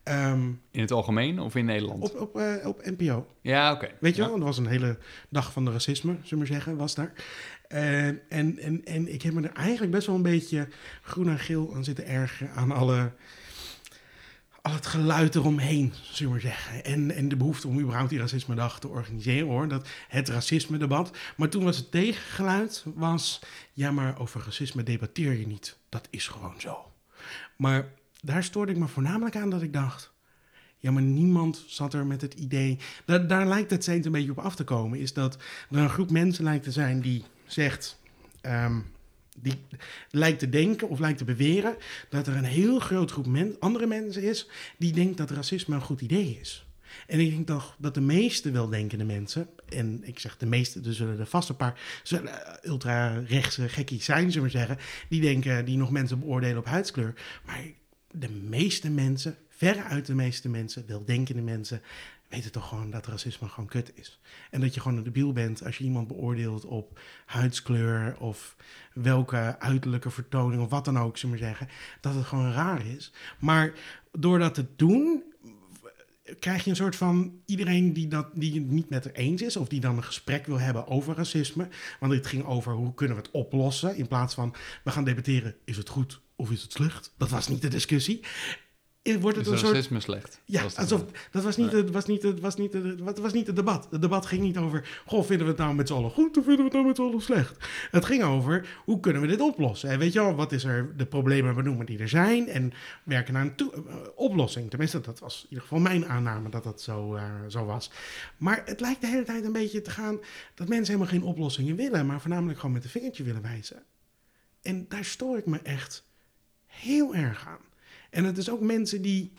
Ehm, In het algemeen of in Nederland? op, op, eh, op NPO. Ja, oké. Weet je Ja. wel, er was een hele dag van de racisme, zullen we maar zeggen, was daar. Eh, en, en, en ik heb me er eigenlijk best wel een beetje groen en geel aan zitten ergeren aan alle, al het geluid eromheen, zullen we maar zeggen. En, en de behoefte om überhaupt die racisme-dag te organiseren, hoor. Dat, het racisme-debat. Maar toen was het tegengeluid, was... Ja, maar over racisme debatteer je niet. Dat is gewoon zo. Maar daar stoorde ik me voornamelijk aan dat ik dacht... Ja, maar niemand zat er met het idee... Daar, daar lijkt het steeds een beetje op af te komen. Is dat er een groep mensen lijkt te zijn die zegt... ehm, die lijkt te denken of lijkt te beweren... dat er een heel groot groep andere mensen is... die denkt dat racisme een goed idee is. En ik denk toch dat de meeste weldenkende mensen... en ik zeg de meeste, er zullen er vast een paar... zullen eh, ultra-rechtse gekkies zijn, zullen we zeggen... die denken, die nog mensen beoordelen op huidskleur. Maar de meeste mensen, veruit de meeste mensen, weldenkende mensen, weten toch gewoon dat racisme gewoon kut is. En dat je gewoon een debiel bent als je iemand beoordeelt op huidskleur of welke uiterlijke vertoning of wat dan ook, zullen we zeggen, dat het gewoon raar is. Maar door dat te doen, krijg je een soort van iedereen die, dat, die het niet met er eens is, of die dan een gesprek wil hebben over racisme. Want het ging over hoe kunnen we het oplossen, in plaats van we gaan debatteren, is het goed of is het slecht? Dat was niet de discussie. Wordt het Is een soort racisme slecht? ja, Dat alsof dat was niet, het was niet, het was niet, het was, was niet het debat. Het debat ging niet over, goh, vinden we het nou met z'n allen goed of vinden we het nou met z'n allen slecht? Het ging over, hoe kunnen we dit oplossen? En weet je wel, wat is er de problemen benoemen die er zijn en werken naar een toe- eh, oplossing. Tenminste, dat was in ieder geval mijn aanname dat dat zo, eh, zo was. Maar het lijkt de hele tijd een beetje te gaan dat mensen helemaal geen oplossingen willen, maar voornamelijk gewoon met een vingertje willen wijzen. En daar stoor ik me echt heel erg aan. En het is ook mensen die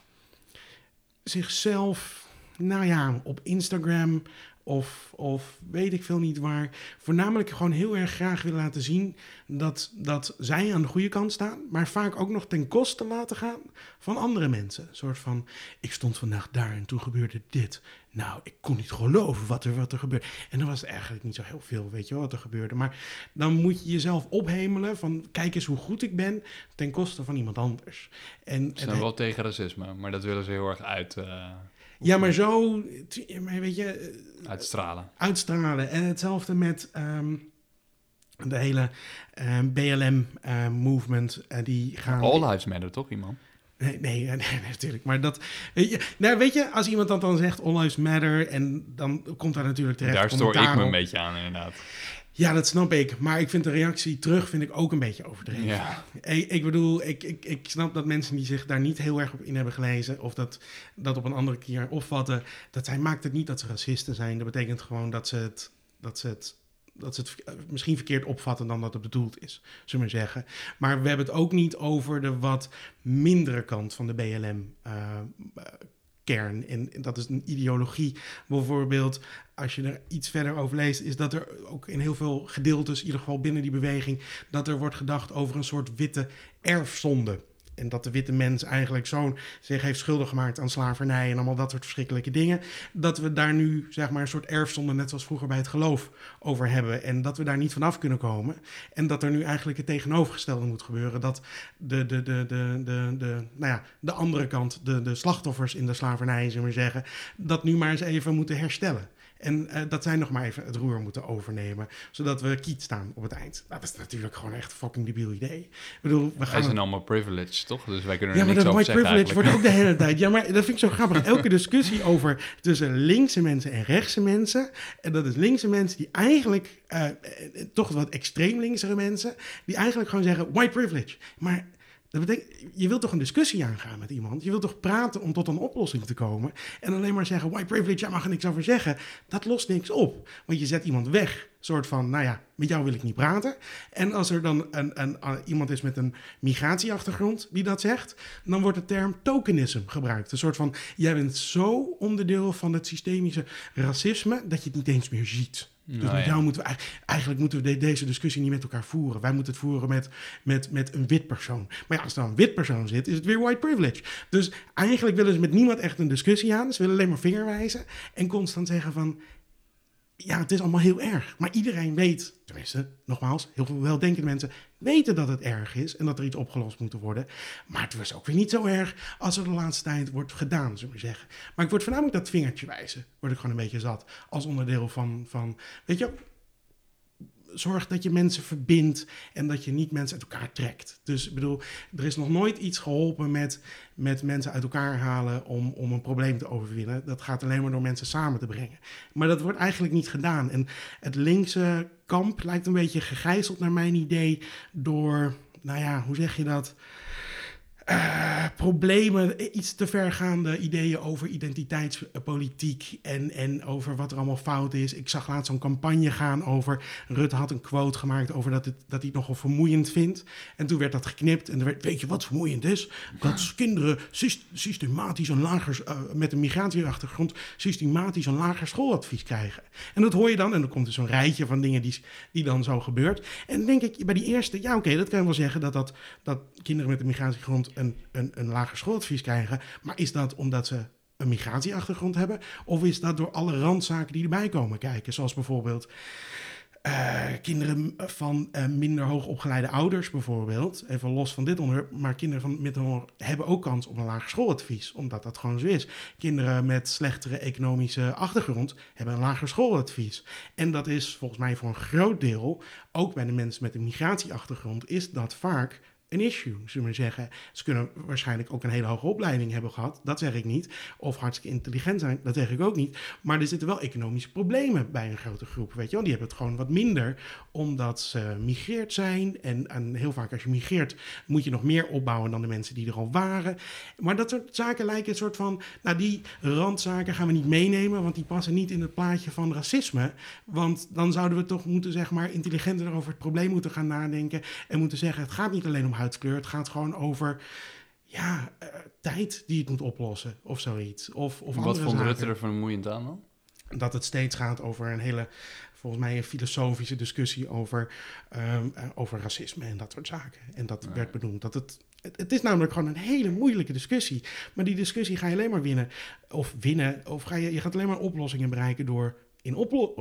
zichzelf, nou ja, op Instagram of, of weet ik veel niet waar, voornamelijk gewoon heel erg graag willen laten zien dat, dat zij aan de goede kant staan, maar vaak ook nog ten koste laten gaan van andere mensen. Een soort van, ik stond vandaag daar en toen gebeurde dit. Nou, ik kon niet geloven wat er, wat er gebeurde. En dan was het eigenlijk niet zo heel veel, weet je wel, wat er gebeurde. Maar dan moet je jezelf ophemelen van, kijk eens hoe goed ik ben, ten koste van iemand anders. En, Ze zijn wel tegen racisme, maar dat willen ze heel erg uit... Uh... Ja, maar zo, weet je... eh, Uitstralen. Uitstralen. En hetzelfde met ehm, de hele BLM-movement. uh, die gaan... All lives matter, toch, iemand? Nee, nee, nee, <laughs> nee, natuurlijk. Maar dat... Nou, weet je, als iemand dat dan zegt, all lives matter... en dan komt daar natuurlijk terecht Daar stoor ik me een beetje aan, inderdaad. Ja, dat snap ik. Maar ik vind de reactie terug vind ik ook een beetje overdreven. Ja. Ik, ik bedoel, ik, ik, ik snap dat mensen die zich daar niet heel erg op in hebben gelezen... of dat, dat op een andere keer opvatten... dat zij maakt het niet dat ze racisten zijn. Dat betekent gewoon dat ze het... Dat ze het dat ze het misschien verkeerd opvatten dan dat het bedoeld is, zullen we maar zeggen. Maar we hebben het ook niet over de wat mindere kant van de BLM. Uh, kern. En dat is een ideologie. Bijvoorbeeld, als je er iets verder over leest, is dat er ook in heel veel gedeeltes, in ieder geval binnen die beweging, dat er wordt gedacht over een soort witte erfzonde. En dat de witte mens eigenlijk zo'n zich heeft schuldig gemaakt aan slavernij en allemaal dat soort verschrikkelijke dingen. Dat we daar nu zeg maar een soort erfzonde, net zoals vroeger bij het geloof, over hebben. En dat we daar niet vanaf kunnen komen. En dat er nu eigenlijk het tegenovergestelde moet gebeuren. Dat de, de, de, de, de, de, nou ja, de andere kant, de, de slachtoffers in de slavernij, zullen zeggen, dat nu maar eens even moeten herstellen. En uh, dat zij nog maar even het roer moeten overnemen. Zodat we kiet staan op het eind. Nou, dat is natuurlijk gewoon echt een fucking debiel idee. Ik bedoel, we gaan... Wij zijn allemaal privileged, toch? Dus wij kunnen ja, er maar niks dat over white zeggen privilege wordt ook de <laughs> hele tijd. Ja, maar dat vind ik zo grappig. Elke discussie over tussen linkse mensen en rechtse mensen. En dat is linkse mensen die eigenlijk, uh, toch wat extreem linksere mensen. Die eigenlijk gewoon zeggen white privilege. Maar dat betekent, je wilt toch een discussie aangaan met iemand? Je wilt toch praten om tot een oplossing te komen? En alleen maar zeggen, white privilege, jij mag er niks over zeggen. Dat lost niks op. Want je zet iemand weg. Soort van, nou ja, met jou wil ik niet praten. En als er dan een, een, een, iemand is met een migratieachtergrond die dat zegt, dan wordt de term tokenism gebruikt. Een soort van, jij bent zo onderdeel van het systemische racisme dat je het niet eens meer ziet. Dus Nou met ja. jou moeten we eigenlijk, moeten we de- deze discussie niet met elkaar voeren. Wij moeten het voeren met, met, met een wit persoon. Maar ja, als er dan een wit persoon zit, is het weer white privilege. Dus eigenlijk willen ze met niemand echt een discussie aan. Ze willen alleen maar vingerwijzen en constant zeggen van... Ja, het is allemaal heel erg. Maar iedereen weet, tenminste, nogmaals, heel veel weldenkende mensen weten dat het erg is en dat er iets opgelost moet worden. Maar het was ook weer niet zo erg als er de laatste tijd wordt gedaan, zullen we zeggen. Maar ik word voornamelijk dat vingertje wijzen, word ik gewoon een beetje zat. Als onderdeel van, van weet je, zorg dat je mensen verbindt en dat je niet mensen uit elkaar trekt. Dus ik bedoel, er is nog nooit iets geholpen met, met mensen uit elkaar halen om, om een probleem te overwinnen. Dat gaat alleen maar door mensen samen te brengen. Maar dat wordt eigenlijk niet gedaan. En het linkse kamp lijkt een beetje gegijzeld naar mijn idee door, nou ja, hoe zeg je dat? Eh, problemen, iets te vergaande ideeën over identiteitspolitiek en, en over wat er allemaal fout is. Ik zag laatst zo'n campagne gaan over, Rutte had een quote gemaakt over dat, het, dat hij het nogal vermoeiend vindt. En toen werd dat geknipt en er werd, weet je wat vermoeiend is? Dat <laughs> kinderen syst- systematisch een lager, eh, met een migratieachtergrond systematisch een lager schooladvies krijgen. En dat hoor je dan en dan komt er zo'n rijtje van dingen die, die dan zo gebeurt. En dan denk ik bij die eerste, ja oké, dat kan je wel zeggen dat, dat, dat kinderen met een migratieachtergrond een, een, een lager schooladvies krijgen. Maar is dat omdat ze een migratieachtergrond hebben? Of is dat door alle randzaken die erbij komen kijken? Zoals bijvoorbeeld eh, kinderen van eh, minder hoog opgeleide ouders bijvoorbeeld. Even los van dit onderwerp. Maar kinderen van minder hebben ook kans op een lager schooladvies. Omdat dat gewoon zo is. Kinderen met slechtere economische achtergrond hebben een lager schooladvies. En dat is volgens mij voor een groot deel, ook bij de mensen met een migratieachtergrond, is dat vaak een issue, zullen we zeggen. Ze kunnen waarschijnlijk ook een hele hoge opleiding hebben gehad, dat zeg ik niet. Of hartstikke intelligent zijn, dat zeg ik ook niet. Maar er zitten wel economische problemen bij een grote groep, weet je wel. Die hebben het gewoon wat minder, omdat ze migreerd zijn. En, en heel vaak als je migreert, moet je nog meer opbouwen dan de mensen die er al waren. Maar dat soort zaken lijken een soort van, nou die randzaken gaan we niet meenemen, want die passen niet in het plaatje van racisme. Want dan zouden we toch moeten, zeg maar, intelligenter over het probleem moeten gaan nadenken. En moeten zeggen, het gaat niet alleen om huidskleur, het gaat gewoon over ja, eh, tijd die het moet oplossen of zoiets. Of, of Wat vond. Rutte er vermoeiend aan dan? Dat het steeds gaat over een hele, volgens mij een filosofische discussie over, ehm, eh, over racisme en dat soort zaken. En dat werd benoemd. Dat het, het, het is namelijk gewoon een hele moeilijke discussie. Maar die discussie ga je alleen maar winnen. Of winnen, of ga je, je gaat alleen maar oplossingen bereiken door in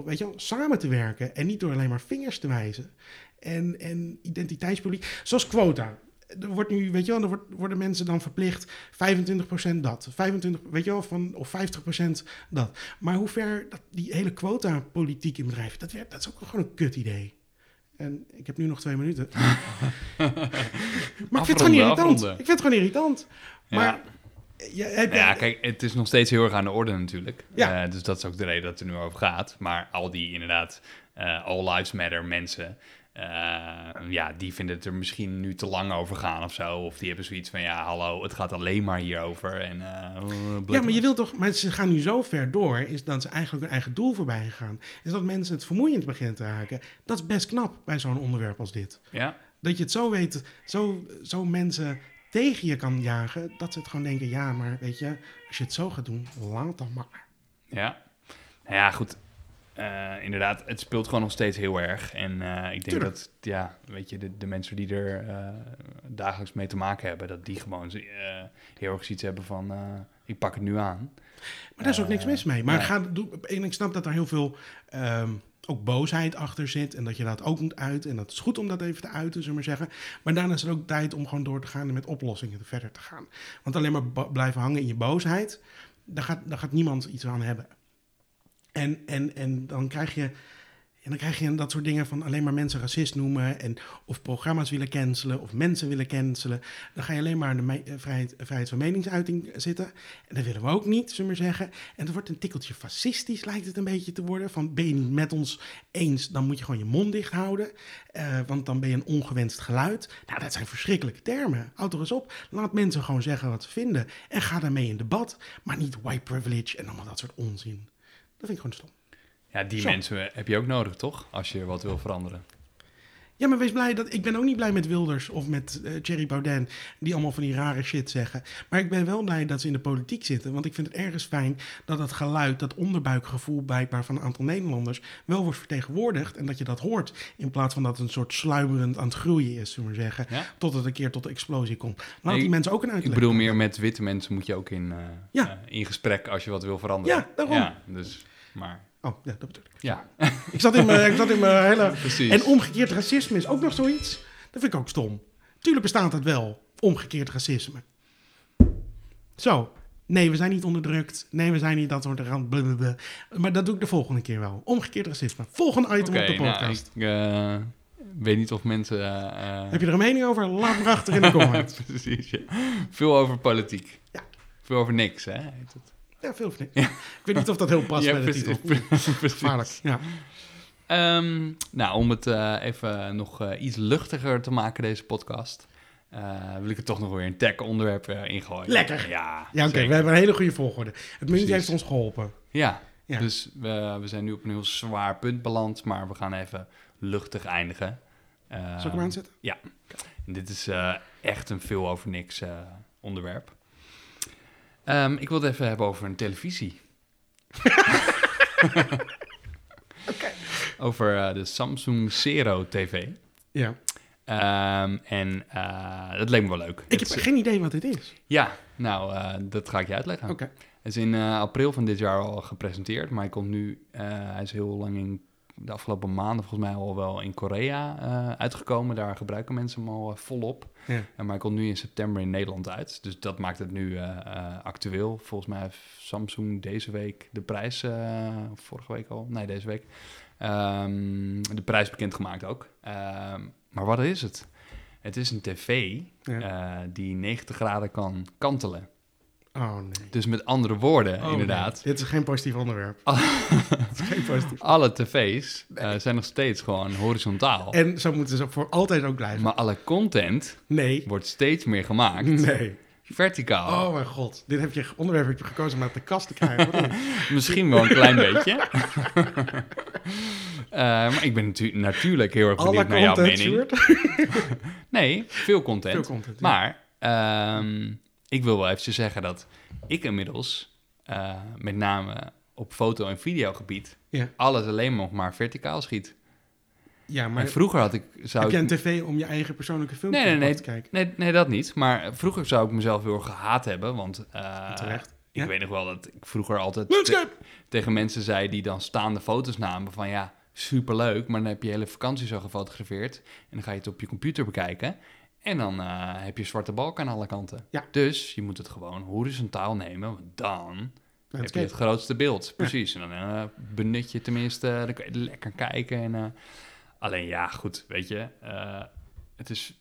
weet je wel, samen te werken. En niet door alleen maar vingers te wijzen. En, en identiteitspolitiek, zoals quota. Er wordt nu, weet je wel, er wordt, worden mensen dan verplicht 25% dat, 25, weet je wel, van, of 50% dat. Maar hoe ver dat, die hele quota-politiek in bedrijven, dat, werkt, dat is ook gewoon een kut idee. En ik heb nu nog twee minuten. <laughs> maar ik vind het gewoon irritant. afronden. Ik vind het gewoon irritant. Maar Ja. ja, heb ja, kijk, het is nog steeds heel erg aan de orde natuurlijk. Ja. Eh, dus dat is ook de reden dat het er nu over gaat. Maar al die inderdaad eh, All Lives Matter mensen... eh, ja, die vinden het er misschien nu te lang over gaan of zo. Of die hebben zoiets van, ja, hallo, het gaat alleen maar hierover. En, eh, Ja, maar je wilt toch, maar ze gaan nu zo ver door, is dat ze eigenlijk hun eigen doel voorbij gaan. Is dat mensen het vermoeiend beginnen te raken. Dat is best knap bij zo'n onderwerp als dit. Ja, Dat je het zo weet, zo, zo mensen tegen je kan jagen, dat ze het gewoon denken, ja, maar weet je, als je het zo gaat doen, laat dan maar. ja. Nou ja, goed. Eh, inderdaad, het speelt gewoon nog steeds heel erg. En eh, ik denk Tuurlijk. dat, ja, weet je, de, de mensen die er eh, dagelijks mee te maken hebben, dat die gewoon heel erg iets hebben van, ik pak het nu aan. Maar daar is ook niks mis mee. Maar nee. ga, doe, en ik snap dat er heel veel ehm, ook boosheid achter zit. En dat je dat ook moet uiten. En dat is goed om dat even te uiten, zullen we maar zeggen. Maar daarna is het ook tijd om gewoon door te gaan en met oplossingen verder te gaan. Want alleen maar blijven hangen in je boosheid, daar gaat, daar gaat niemand iets aan hebben. En, en, en dan krijg je. En dan krijg je dat soort dingen van alleen maar mensen racist noemen. En of programma's willen cancelen. Of mensen willen cancelen. Dan ga je alleen maar aan de eh, vrijheid, vrijheid van meningsuiting zitten. En dat willen we ook niet, zullen we maar zeggen. En het wordt een tikkeltje fascistisch, lijkt het een beetje te worden. Van ben je niet met ons eens, dan moet je gewoon je mond dicht houden. Eh, want dan ben je een ongewenst geluid. Nou, dat zijn verschrikkelijke termen. Houd er eens op. Laat mensen gewoon zeggen wat ze vinden. En ga daarmee in debat. Maar niet white privilege en allemaal dat soort onzin. Dat vind ik gewoon stom. Ja, die Zo. mensen heb je ook nodig, toch? Als je wat wil veranderen. Ja, maar wees blij dat. Ik ben ook niet blij met Wilders of met eh Thierry Baudet, die allemaal van die rare shit zeggen. Maar ik ben wel blij dat ze in de politiek zitten. Want ik vind het ergens fijn dat het geluid, dat onderbuikgevoel blijkbaar van een aantal Nederlanders, wel wordt vertegenwoordigd. En dat je dat hoort. In plaats van dat het een soort sluimerend aan het groeien is, zullen we maar zeggen. Ja? Tot het een keer tot de explosie komt. Laat Nee, die mensen ook een Ik uitleg. bedoel meer met witte mensen moet je ook in, eh, Ja. eh, in gesprek als je wat wil veranderen. Ja, daarom. Ja, dus, maar Oh, ja, dat bedoel ik. ja, Ik zat in mijn, ik zat in mijn hele. <laughs> precies. En omgekeerd racisme is ook nog zoiets. Dat vind ik ook stom. Tuurlijk bestaat het wel, omgekeerd racisme. Zo. Nee, we zijn niet onderdrukt. Nee, we zijn niet dat soort rand. blablabla. Maar dat doe ik de volgende keer wel. Omgekeerd racisme. Volgende item op de nou, podcast. ik eh, weet niet of mensen... eh, Heb je er een mening over? Laat me achter in de comments. <laughs> precies, ja. Veel over politiek. Ja. Veel over niks, hè? heet het. Ja, veel of niet. Ik weet niet of dat heel past Ja, bij de titel. <laughs> Gevaarlijk. Ja. Ehm, nou, om het eh, even nog eh, iets luchtiger te maken, deze podcast... eh, wil ik er toch nog weer een tech-onderwerp ingooien. Lekker. Ja, Ja, oké. we hebben een hele goede volgorde. Het Precies. heeft ons geholpen. Ja, Ja. dus we, we zijn nu op een heel zwaar punt beland, maar we gaan even luchtig eindigen. Zal ik hem aanzetten? en dit is echt een veel over niks onderwerp. Ehm, ik wil het even hebben over een televisie. <laughs> Over eh, de Samsung Zero TV. Ja. Ehm, en eh, dat leek me wel leuk. Ik heb geen idee wat dit is. Ja, nou, eh, dat ga ik je uitleggen. Oké. Het is in april van dit jaar al gepresenteerd, maar hij komt nu, hij is heel lang in de afgelopen maanden volgens mij al wel in Korea eh, uitgekomen. Daar gebruiken mensen hem al eh, volop. Ja. En maar hij komt nu in september in Nederland uit. Dus dat maakt het nu eh, actueel. Volgens mij heeft Samsung deze week de prijs, vorige week al, nee deze week, ehm, de prijs bekendgemaakt ook. Ehm, maar wat is het? Het is een tv Ja. die 90 graden kan kantelen. Oh nee. Dus met andere woorden, Oh, inderdaad. nee. Dit is geen positief onderwerp. <laughs> Het is geen positief. Alle tv's eh, zijn nog steeds gewoon horizontaal. En zo moeten ze voor altijd ook blijven. Maar alle content Nee. wordt steeds meer gemaakt Nee. verticaal. Oh mijn god. Dit heb je, onderwerp heb je gekozen om uit de kast te krijgen. <laughs> Misschien wel een klein beetje. <laughs> Eh, maar ik ben natu- natuurlijk heel erg Alle benieuwd naar jouw mening. Nee, veel content. Veel content. ja. Maar ehm, ik wil wel even zeggen dat ik inmiddels, eh, met name op foto- en videogebied, Ja. alles alleen nog maar verticaal schiet. Ja, Maar vroeger had ik... Zou heb ik, jij een tv om je eigen persoonlijke filmpjes Nee, nee, nee. te kijken? nee, nee, dat niet. Maar vroeger zou ik mezelf heel gehaat hebben, want... eh, Terecht. Ik Ja? weet nog wel dat ik vroeger altijd tegen mensen zei die dan staande foto's namen van ja, superleuk, maar dan heb je je hele vakantie zo gefotografeerd en dan ga je het op je computer bekijken en dan eh, heb je zwarte balk aan alle kanten. Ja. Dus je moet het gewoon horizontaal nemen, want dan heb je het grootste beeld. Precies. En dan eh, benut je tenminste, dan kun je lekker kijken. En, eh, alleen ja, goed, weet je, het is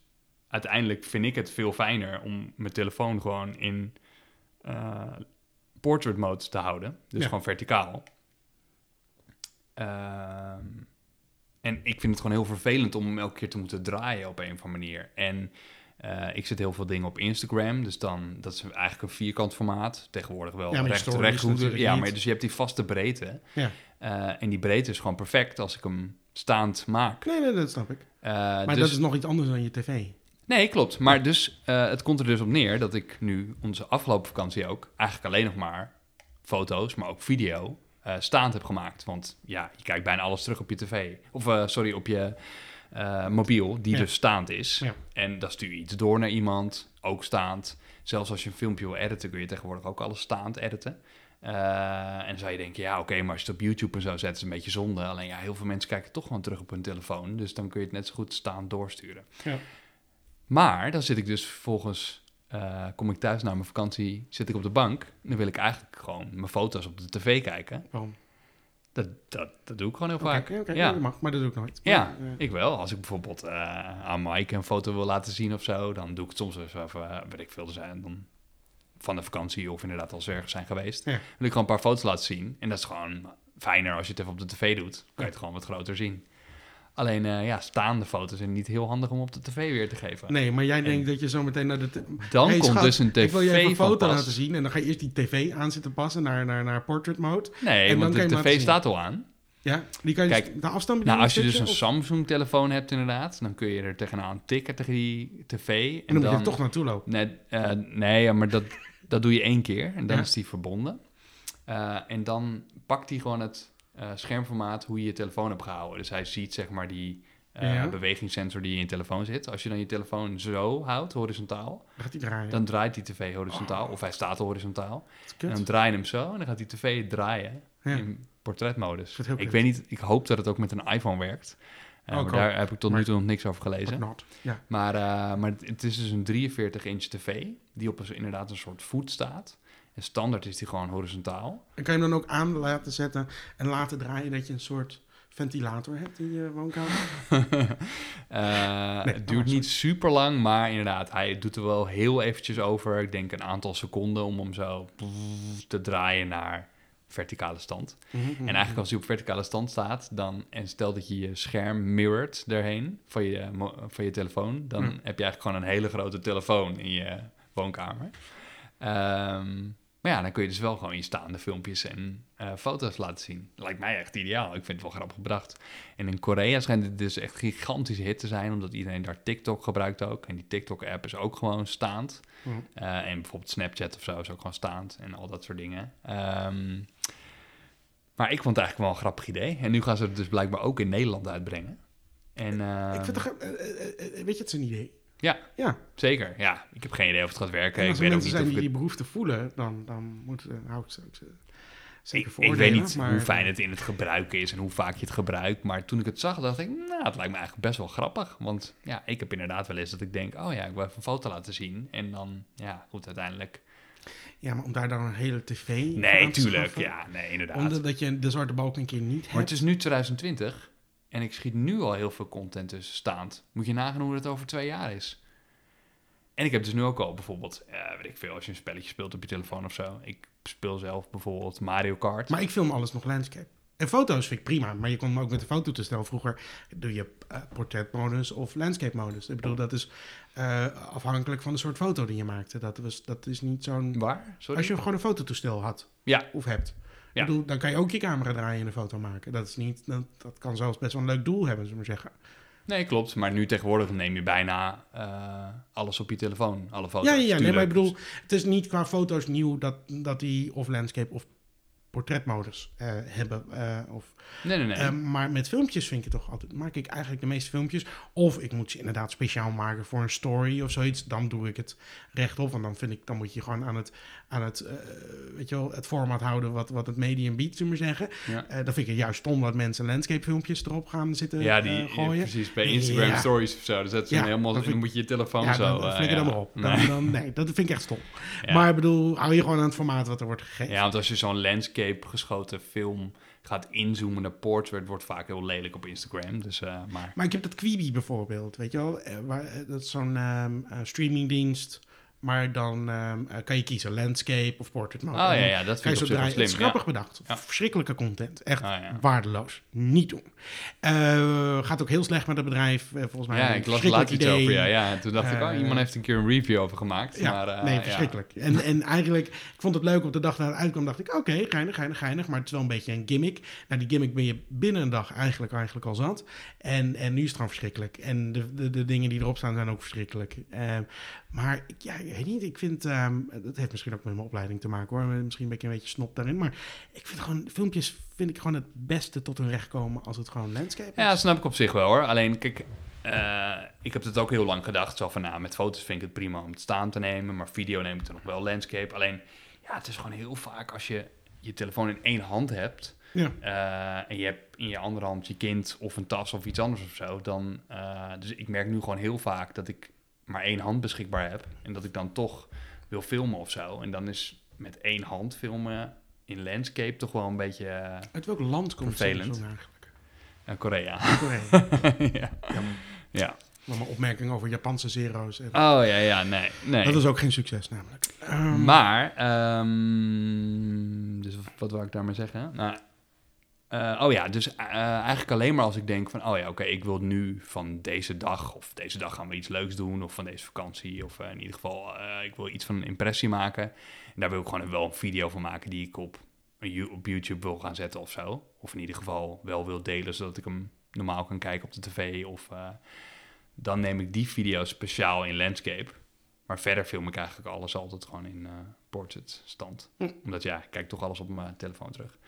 uiteindelijk vind ik het veel fijner om mijn telefoon gewoon in portrait mode te houden. Dus Ja. gewoon verticaal. Ehm, en ik vind het gewoon heel vervelend om hem elke keer te moeten draaien op een of andere manier. En eh, ik zet heel veel dingen op Instagram, dus dan, dat is eigenlijk een vierkant formaat. Tegenwoordig wel Ja, recht, natuurlijk Ja, maar dus je hebt die vaste breedte. Ja. Eh, en die breedte is gewoon perfect als ik hem staand maak. Nee, nee, dat snap ik. Eh, Maar dus- dat is nog iets anders dan je tv. Nee, klopt. Maar dus, het komt er dus op neer dat ik nu onze afgelopen vakantie ook eigenlijk alleen nog maar foto's, maar ook video eh, staand heb gemaakt. Want ja, je kijkt bijna alles terug op je tv. Of eh, sorry, op je eh, mobiel, die Ja. dus staand is. Ja. En dan stuur je iets door naar iemand, ook staand. Zelfs als je een filmpje wil editen, kun je tegenwoordig ook alles staand editen. En dan zou je denken, ja, oké, maar als je het op YouTube en zo zet, is een beetje zonde. Alleen ja, heel veel mensen kijken toch gewoon terug op hun telefoon. Dus dan kun je het net zo goed staand doorsturen. Ja. Maar dan zit ik dus vervolgens, eh, kom ik thuis na mijn vakantie, zit ik op de bank. En dan wil ik eigenlijk gewoon mijn foto's op de tv kijken. Waarom? Dat, dat, dat doe ik gewoon heel vaak. oké, ja. dat mag, maar dat doe ik nooit. Ja, eh, ik wel. Als ik bijvoorbeeld eh, aan Mike een foto wil laten zien of zo, dan doe ik het soms even, even weet ik veel, zijn dan van de vakantie of inderdaad als we ergens zijn geweest. Ja. Wil ik gewoon een paar foto's laten zien. En dat is gewoon fijner als je het even op de tv doet. Dan kan je het gewoon wat groter zien. Alleen, eh, ja, staande foto's zijn niet heel handig om op de tv weer te geven. Nee, maar jij denkt dat je zo meteen naar de... Dan Hey, komt schat, dus een tv Ik wil je even een foto pas. laten zien en dan ga je eerst die tv aan zitten passen naar, naar, naar portrait mode. Nee, En dan want je de tv staat al aan. Ja, die kan je Kijk, dus de afstand Nou, als je dus een stukje, Samsung-telefoon hebt inderdaad, dan kun je er tegenaan tikken tegen die tv. En, En dan, moet dan je er toch naartoe lopen. Nee, eh, nee maar dat, dat doe je één keer en dan Ja. is die verbonden. Eh, en dan pakt hij gewoon het eh, schermformaat hoe je je telefoon hebt gehouden. Dus hij ziet zeg maar die eh, Ja. bewegingssensor die in je telefoon zit. Als je dan je telefoon zo houdt, horizontaal, Dan gaat hij draaien. dan draait die tv horizontaal. Of hij staat horizontaal. En dan draai je hem zo en dan gaat die tv draaien Ja. in portretmodus. Ik kut. weet niet, ik hoop dat het ook met een iPhone werkt. Eh, Oh, maar daar heb ik tot Maar- nu toe nog niks over gelezen. Maar, eh, maar het- het is dus een 43 inch tv die op een, inderdaad een soort voet staat. En standaard is die gewoon horizontaal. En kan je hem dan ook aan laten zetten en laten draaien dat je een soort ventilator hebt in je woonkamer? <laughs> Eh, Nee, het duurt oh, niet super lang, maar inderdaad, hij doet er wel heel eventjes over. Ik denk een aantal seconden om hem zo te draaien naar verticale stand. Mhm, En eigenlijk als hij op verticale stand staat, dan, en stel dat je je scherm mirrored erheen van je, van je telefoon, dan heb je eigenlijk gewoon een hele grote telefoon in je woonkamer. Ehm, maar ja, dan kun je dus wel gewoon je staande filmpjes en eh, foto's laten zien. Lijkt mij echt ideaal. Ik vind het wel grappig bedacht. En in Korea schijnt het dus echt gigantische hit te zijn, omdat iedereen daar TikTok gebruikt ook. En die TikTok-app is ook gewoon staand. Mhm. Eh, en bijvoorbeeld Snapchat of zo is ook gewoon staand en al dat soort dingen. Ehm, maar ik vond het eigenlijk wel een grappig idee. En nu gaan ze het dus blijkbaar ook in Nederland uitbrengen. En, ehm, Ik vind het, ge- eh, eh, eh, weet je, het is een idee. Ja. Ja. Zeker, ja. Ik heb geen idee of het gaat werken. En Ik als er weet ook mensen niet zijn of die ik die behoefte voelen, dan, dan moet, eh, hou ik ze ook ze- Ik, zeker ik weet niet maar, hoe fijn het in het gebruiken is en hoe vaak je het gebruikt. Maar toen ik het zag, dacht ik, nou, het lijkt me eigenlijk best wel grappig. Want ja, ik heb inderdaad wel eens dat ik denk, oh ja, ik wil even een foto laten zien. En dan, ja, goed, uiteindelijk... Ja, maar om daar dan een hele tv voor Nee, aan te tuurlijk, schaffen, ja, nee, inderdaad. Omdat je de zwarte balk een keer niet hebt. Maar het is nu 2020 en ik schiet nu al heel veel content tussen staand. Moet je nagaan hoe het over twee jaar is. En ik heb dus nu ook al bijvoorbeeld, eh, weet ik veel, als je een spelletje speelt op je telefoon of zo. Ik speel zelf bijvoorbeeld Mario Kart. Maar ik film alles nog landscape. En foto's vind ik prima, maar je kon hem ook met een fototoestel. Vroeger doe je eh, portretmodus of landscape modus. Ik bedoel, dat is eh, afhankelijk van de soort foto die je maakte. Dat, was, dat is niet zo'n... Waar? Sorry? Als je gewoon een fototoestel had Ja, of hebt. Ja. Ik bedoel, dan kan je ook je camera draaien en een foto maken. Dat, is niet, dat, dat kan zelfs best wel een leuk doel hebben, zullen we maar zeggen. Nee, klopt. Maar nu tegenwoordig neem je bijna eh, alles op je telefoon. Alle foto's. Ja, ja, ja. Nee, maar ik bedoel, het is niet qua foto's nieuw dat, dat die of landscape of portretmodus eh, hebben. eh, of, Nee, nee, nee. eh, maar met filmpjes vind ik het toch altijd, maak ik eigenlijk de meeste filmpjes. Of ik moet ze inderdaad speciaal maken voor een story of zoiets. Dan doe ik het rechtop. Want dan vind ik, dan moet je gewoon aan het, aan het, weet je wel, het format houden wat, wat het medium biedt, zullen we zeggen. ja. Dan vind ik het juist stom dat mensen landscape filmpjes erop gaan zitten ja, die, eh, ja, gooien. precies. Bij Instagram Ja. Stories of zo. Ze Ja, hem helemaal, dan moet je je telefoon ja, zo... dan flikker ja. dan maar op. Dan, Nee. dan, nee, dat vind ik echt stom. <laughs> Maar ik bedoel, hou je gewoon aan het formaat wat er wordt gegeven. Ja, want als je zo'n landscape geschoten film gaat inzoomen naar portrait, wordt vaak heel lelijk op Instagram. Dus, eh, maar Maar ik heb dat Quibi bijvoorbeeld, weet je wel. eh, Waar, eh, dat is zo'n ehm, eh, streamingdienst. Maar dan ehm, eh, kan je kiezen landscape of portrait mode. Oh ja, ja, dat vind ik zo slim. Het is ja. grappig bedacht. Ja. Verschrikkelijke content. Echt Ah, waardeloos. Niet doen. Eh, gaat ook heel slecht met het bedrijf. eh, volgens mij Ja, ik las laatst iets over. Ja, ja. En toen dacht ik, oh, iemand heeft een keer een review over gemaakt. Ja, maar, nee, verschrikkelijk. En, en eigenlijk, ik vond het leuk op de dag dat het uitkwam, dacht ik, oké, geinig, geinig, geinig, maar het is wel een beetje een gimmick. Nou, die gimmick ben je binnen een dag eigenlijk, eigenlijk al zat. En, en nu is het gewoon verschrikkelijk. En de, de, de dingen die erop staan zijn ook verschrikkelijk. Ehm, maar ik- ja, ik weet niet, ik vind, ehm, dat heeft misschien ook met mijn opleiding te maken hoor, misschien ben ik een beetje snop daarin, maar ik vind gewoon, filmpjes vind ik gewoon het beste tot hun recht komen als het gewoon landscape is. Ja, snap ik op zich wel hoor. Alleen, kijk, eh, ik heb het ook heel lang gedacht. Zo van, nou, met foto's vind ik het prima om het staan te nemen. Maar video neem ik dan nog wel landscape. Alleen, ja, het is gewoon heel vaak als je je telefoon in één hand hebt... Ja. eh, en je hebt in je andere hand je kind of een tas of iets anders of zo... dan... eh, dus ik merk nu gewoon heel vaak dat ik maar één hand beschikbaar heb... en dat ik dan toch wil filmen of zo. En dan is met één hand filmen in landscape toch wel een beetje... eh, Uit welk land komt Vervelend. Samsung eigenlijk? eh, Korea. Korea. <laughs> ja. Jammer. ja. Nog een opmerking over Japanse zero's. En Oh ja, ja, nee. nee. Dat is ook geen succes namelijk. Ehm, Maar, ehm, dus wat wil ik daarmee zeggen? Nou, eh, oh ja, dus eh, eigenlijk alleen maar als ik denk van, oh ja, oké, ik wil nu van deze dag, of deze dag gaan we iets leuks doen, of van deze vakantie, of eh, in ieder geval, ik wil iets van een impressie maken. En daar wil ik gewoon wel een video van maken die ik op, YouTube wil gaan zetten of zo. Of in ieder geval wel wil delen, zodat ik hem normaal kan kijken op de tv. Of dan neem ik die video speciaal in landscape. Maar verder film ik eigenlijk alles altijd gewoon in portrait stand. Hm. Omdat ja, ik kijk toch alles op mijn telefoon terug.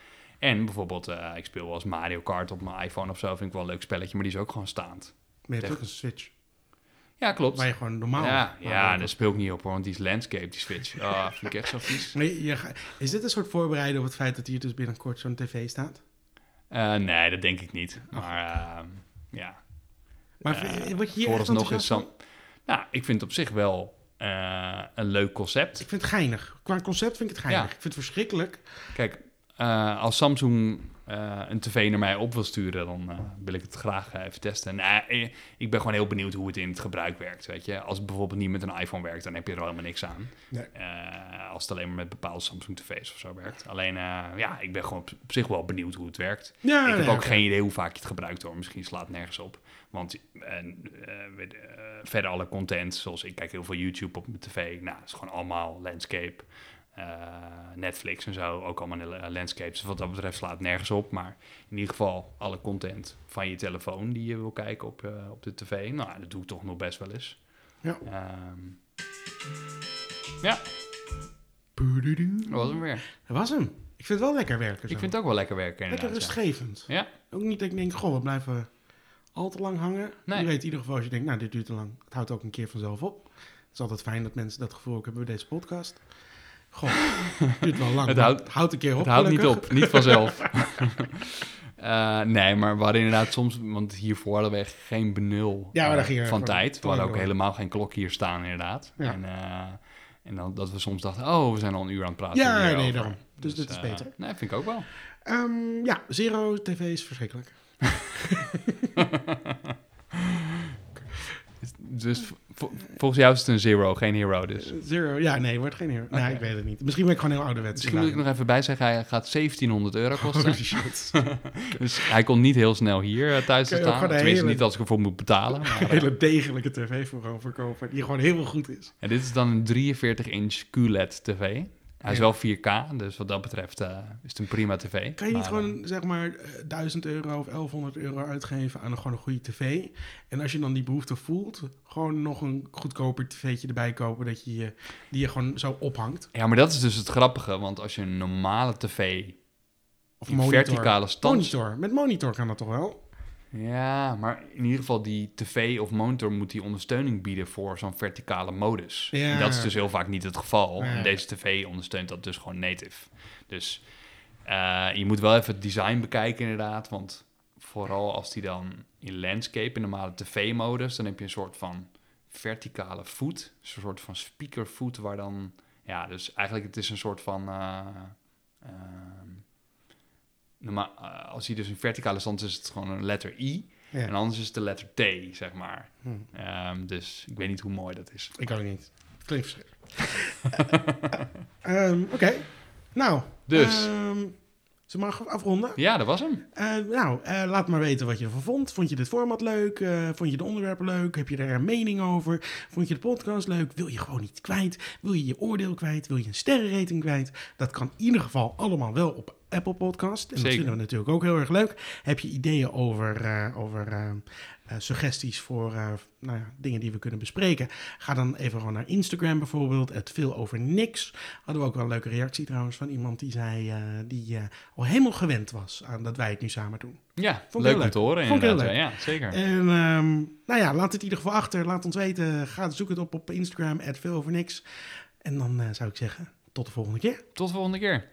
En bijvoorbeeld, eh, ik speel wel eens Mario Kart op mijn iPhone of zo. Vind ik wel een leuk spelletje, maar die is ook gewoon staand. Maar je hebt ook een Switch. Ja, klopt. Waar je gewoon normaal... ja, ja, daar speel ik niet op hoor, want die is landscape, die Switch. Ah, <laughs> vind ik echt zo vies. Je is dit een soort voorbereiding op het feit dat hier dus binnenkort zo'n tv staat? Eh, nee, dat denk ik niet. Maar ehm, ja, Maar Eh, vind je- hier vooralsnog is Sam... Nou, ik vind het op zich wel een leuk concept. Ik vind het geinig. Qua concept vind ik het geinig. Ja. Ik vind het verschrikkelijk. Kijk, eh, als Samsung eh, een tv naar mij op wil sturen, dan eh, wil ik het graag even testen. Nou, eh, ik ben gewoon heel benieuwd hoe het in het gebruik werkt. Weet je? Als het bijvoorbeeld niet met een iPhone werkt, dan heb je er helemaal niks aan. Nee. Als het alleen maar met bepaalde Samsung tv's of zo werkt. Alleen, ja, ik ben gewoon op, op zich wel benieuwd hoe het werkt. Ja, ik heb nee, ook geen idee hoe vaak je het gebruikt hoor. Misschien slaat het nergens op. Want verder alle content, zoals ik kijk heel veel YouTube op mijn tv. Nou, het is gewoon allemaal landscape. Eh, Netflix en zo, ook allemaal la- landscapes. Dus wat dat betreft slaat het nergens op. Maar in ieder geval alle content van je telefoon die je wil kijken op, eh, op de tv. Nou, dat doe ik toch nog best wel eens. Ja. Ehm, ja, dat was hem weer. Dat was hem. Ik vind het wel lekker werken. zo. Ik vind het ook wel lekker werken lekker rustgevend. Ja. Ook niet dat ik denk, goh, we blijven al te lang hangen. Nee. Je weet in ieder geval als je denkt, nou, dit duurt te lang. Het houdt ook een keer vanzelf op. Het is altijd fijn dat mensen dat gevoel ook hebben bij deze podcast. Goh, het duurt wel lang. Het houdt- een keer op. Het houdt niet op, niet vanzelf. <laughs> <laughs> Eh, nee, maar we hadden inderdaad soms, want hiervoor hadden we geen benul Ja, maar eh, van tijd. We hadden ook door. helemaal geen klok hier staan, inderdaad. Ja. En, eh, en dan, dat we soms dachten, oh, we zijn al een uur aan het praten. Ja, nee, daarom. Dus dit is beter. Nee, vind ik ook wel. Ehm, ja, Zero TV is verschrikkelijk. <laughs> Dus vo- volgens jou is het een zero, geen hero dus. Eh, Zero, ja, nee, wordt geen hero. Nee, Oké. ik weet het niet. Misschien ben ik gewoon heel ouderwets. Misschien moet ik nog even bij zeggen, hij gaat 1700 euro kosten. Holy shit. <laughs> dus hij komt niet heel snel hier eh, thuis te staan. Tenminste, hele- niet als ik ervoor moet betalen. <laughs> Maar, Een hele degelijke tv voor gewoon verkopen. Die gewoon heel goed is. En dit is dan een 43-inch QLED TV. Hij is wel 4K, dus wat dat betreft eh, is het een prima tv. Kan je niet gewoon, zeg maar, eh, 1000 euro of 1100 euro uitgeven aan een, gewoon een goede tv? En als je dan die behoefte voelt, gewoon nog een goedkoper tv'tje erbij kopen, dat je, je- die je gewoon zo ophangt. Ja, maar dat is dus het grappige, want als je een normale tv Of monitor. verticale stand... Monitor. Met monitor kan dat toch wel? Ja, maar in ieder geval die tv of monitor moet die ondersteuning bieden voor zo'n verticale modus. Ja. En dat is dus heel vaak niet het geval. Ja. En deze tv ondersteunt dat dus gewoon native. Dus eh, je moet wel even het design bekijken inderdaad, want vooral als die dan in landscape, in normale tv-modus, dan heb je een soort van verticale voet, dus een soort van speakervoet waar dan, ja, dus eigenlijk het is een soort van, eh, ehm, normaal, eh, als hij dus in verticale stand is, is het gewoon een letter I. Ja. En anders is het de letter T, zeg maar. Hm. Ehm, dus ik weet niet hoe mooi dat is. Ik ook niet. Klinkt verschrikkelijk. <laughs> Ehm, Oké. Nou. Dus. ehm, we maar afronden? Ja, dat was hem. Eh, nou, eh, laat maar weten wat je ervan vond. Vond je dit format leuk? Eh, vond je de onderwerpen leuk? Heb je er een mening over? Vond je de podcast leuk? Wil je gewoon niet kwijt? Wil je je oordeel kwijt? Wil je een sterrenrating kwijt? Dat kan in ieder geval allemaal wel op Apple Podcast. En dat vinden we natuurlijk ook heel erg leuk. Heb je ideeën over, over suggesties voor eh, nou ja, dingen die we kunnen bespreken? Ga dan even gewoon naar Instagram bijvoorbeeld. Het veel over niks. Hadden we ook wel een leuke reactie trouwens van iemand die zei eh, die eh, al helemaal gewend was aan dat wij het nu samen doen. Ja, ik leuk heel om te horen Vond inderdaad. Ja, ja, zeker. En ehm, nou ja, laat het in ieder geval achter. Laat ons weten. Ga zoek het op op Instagram, veel over niks. En dan eh, zou ik zeggen, tot de volgende keer. Tot de volgende keer.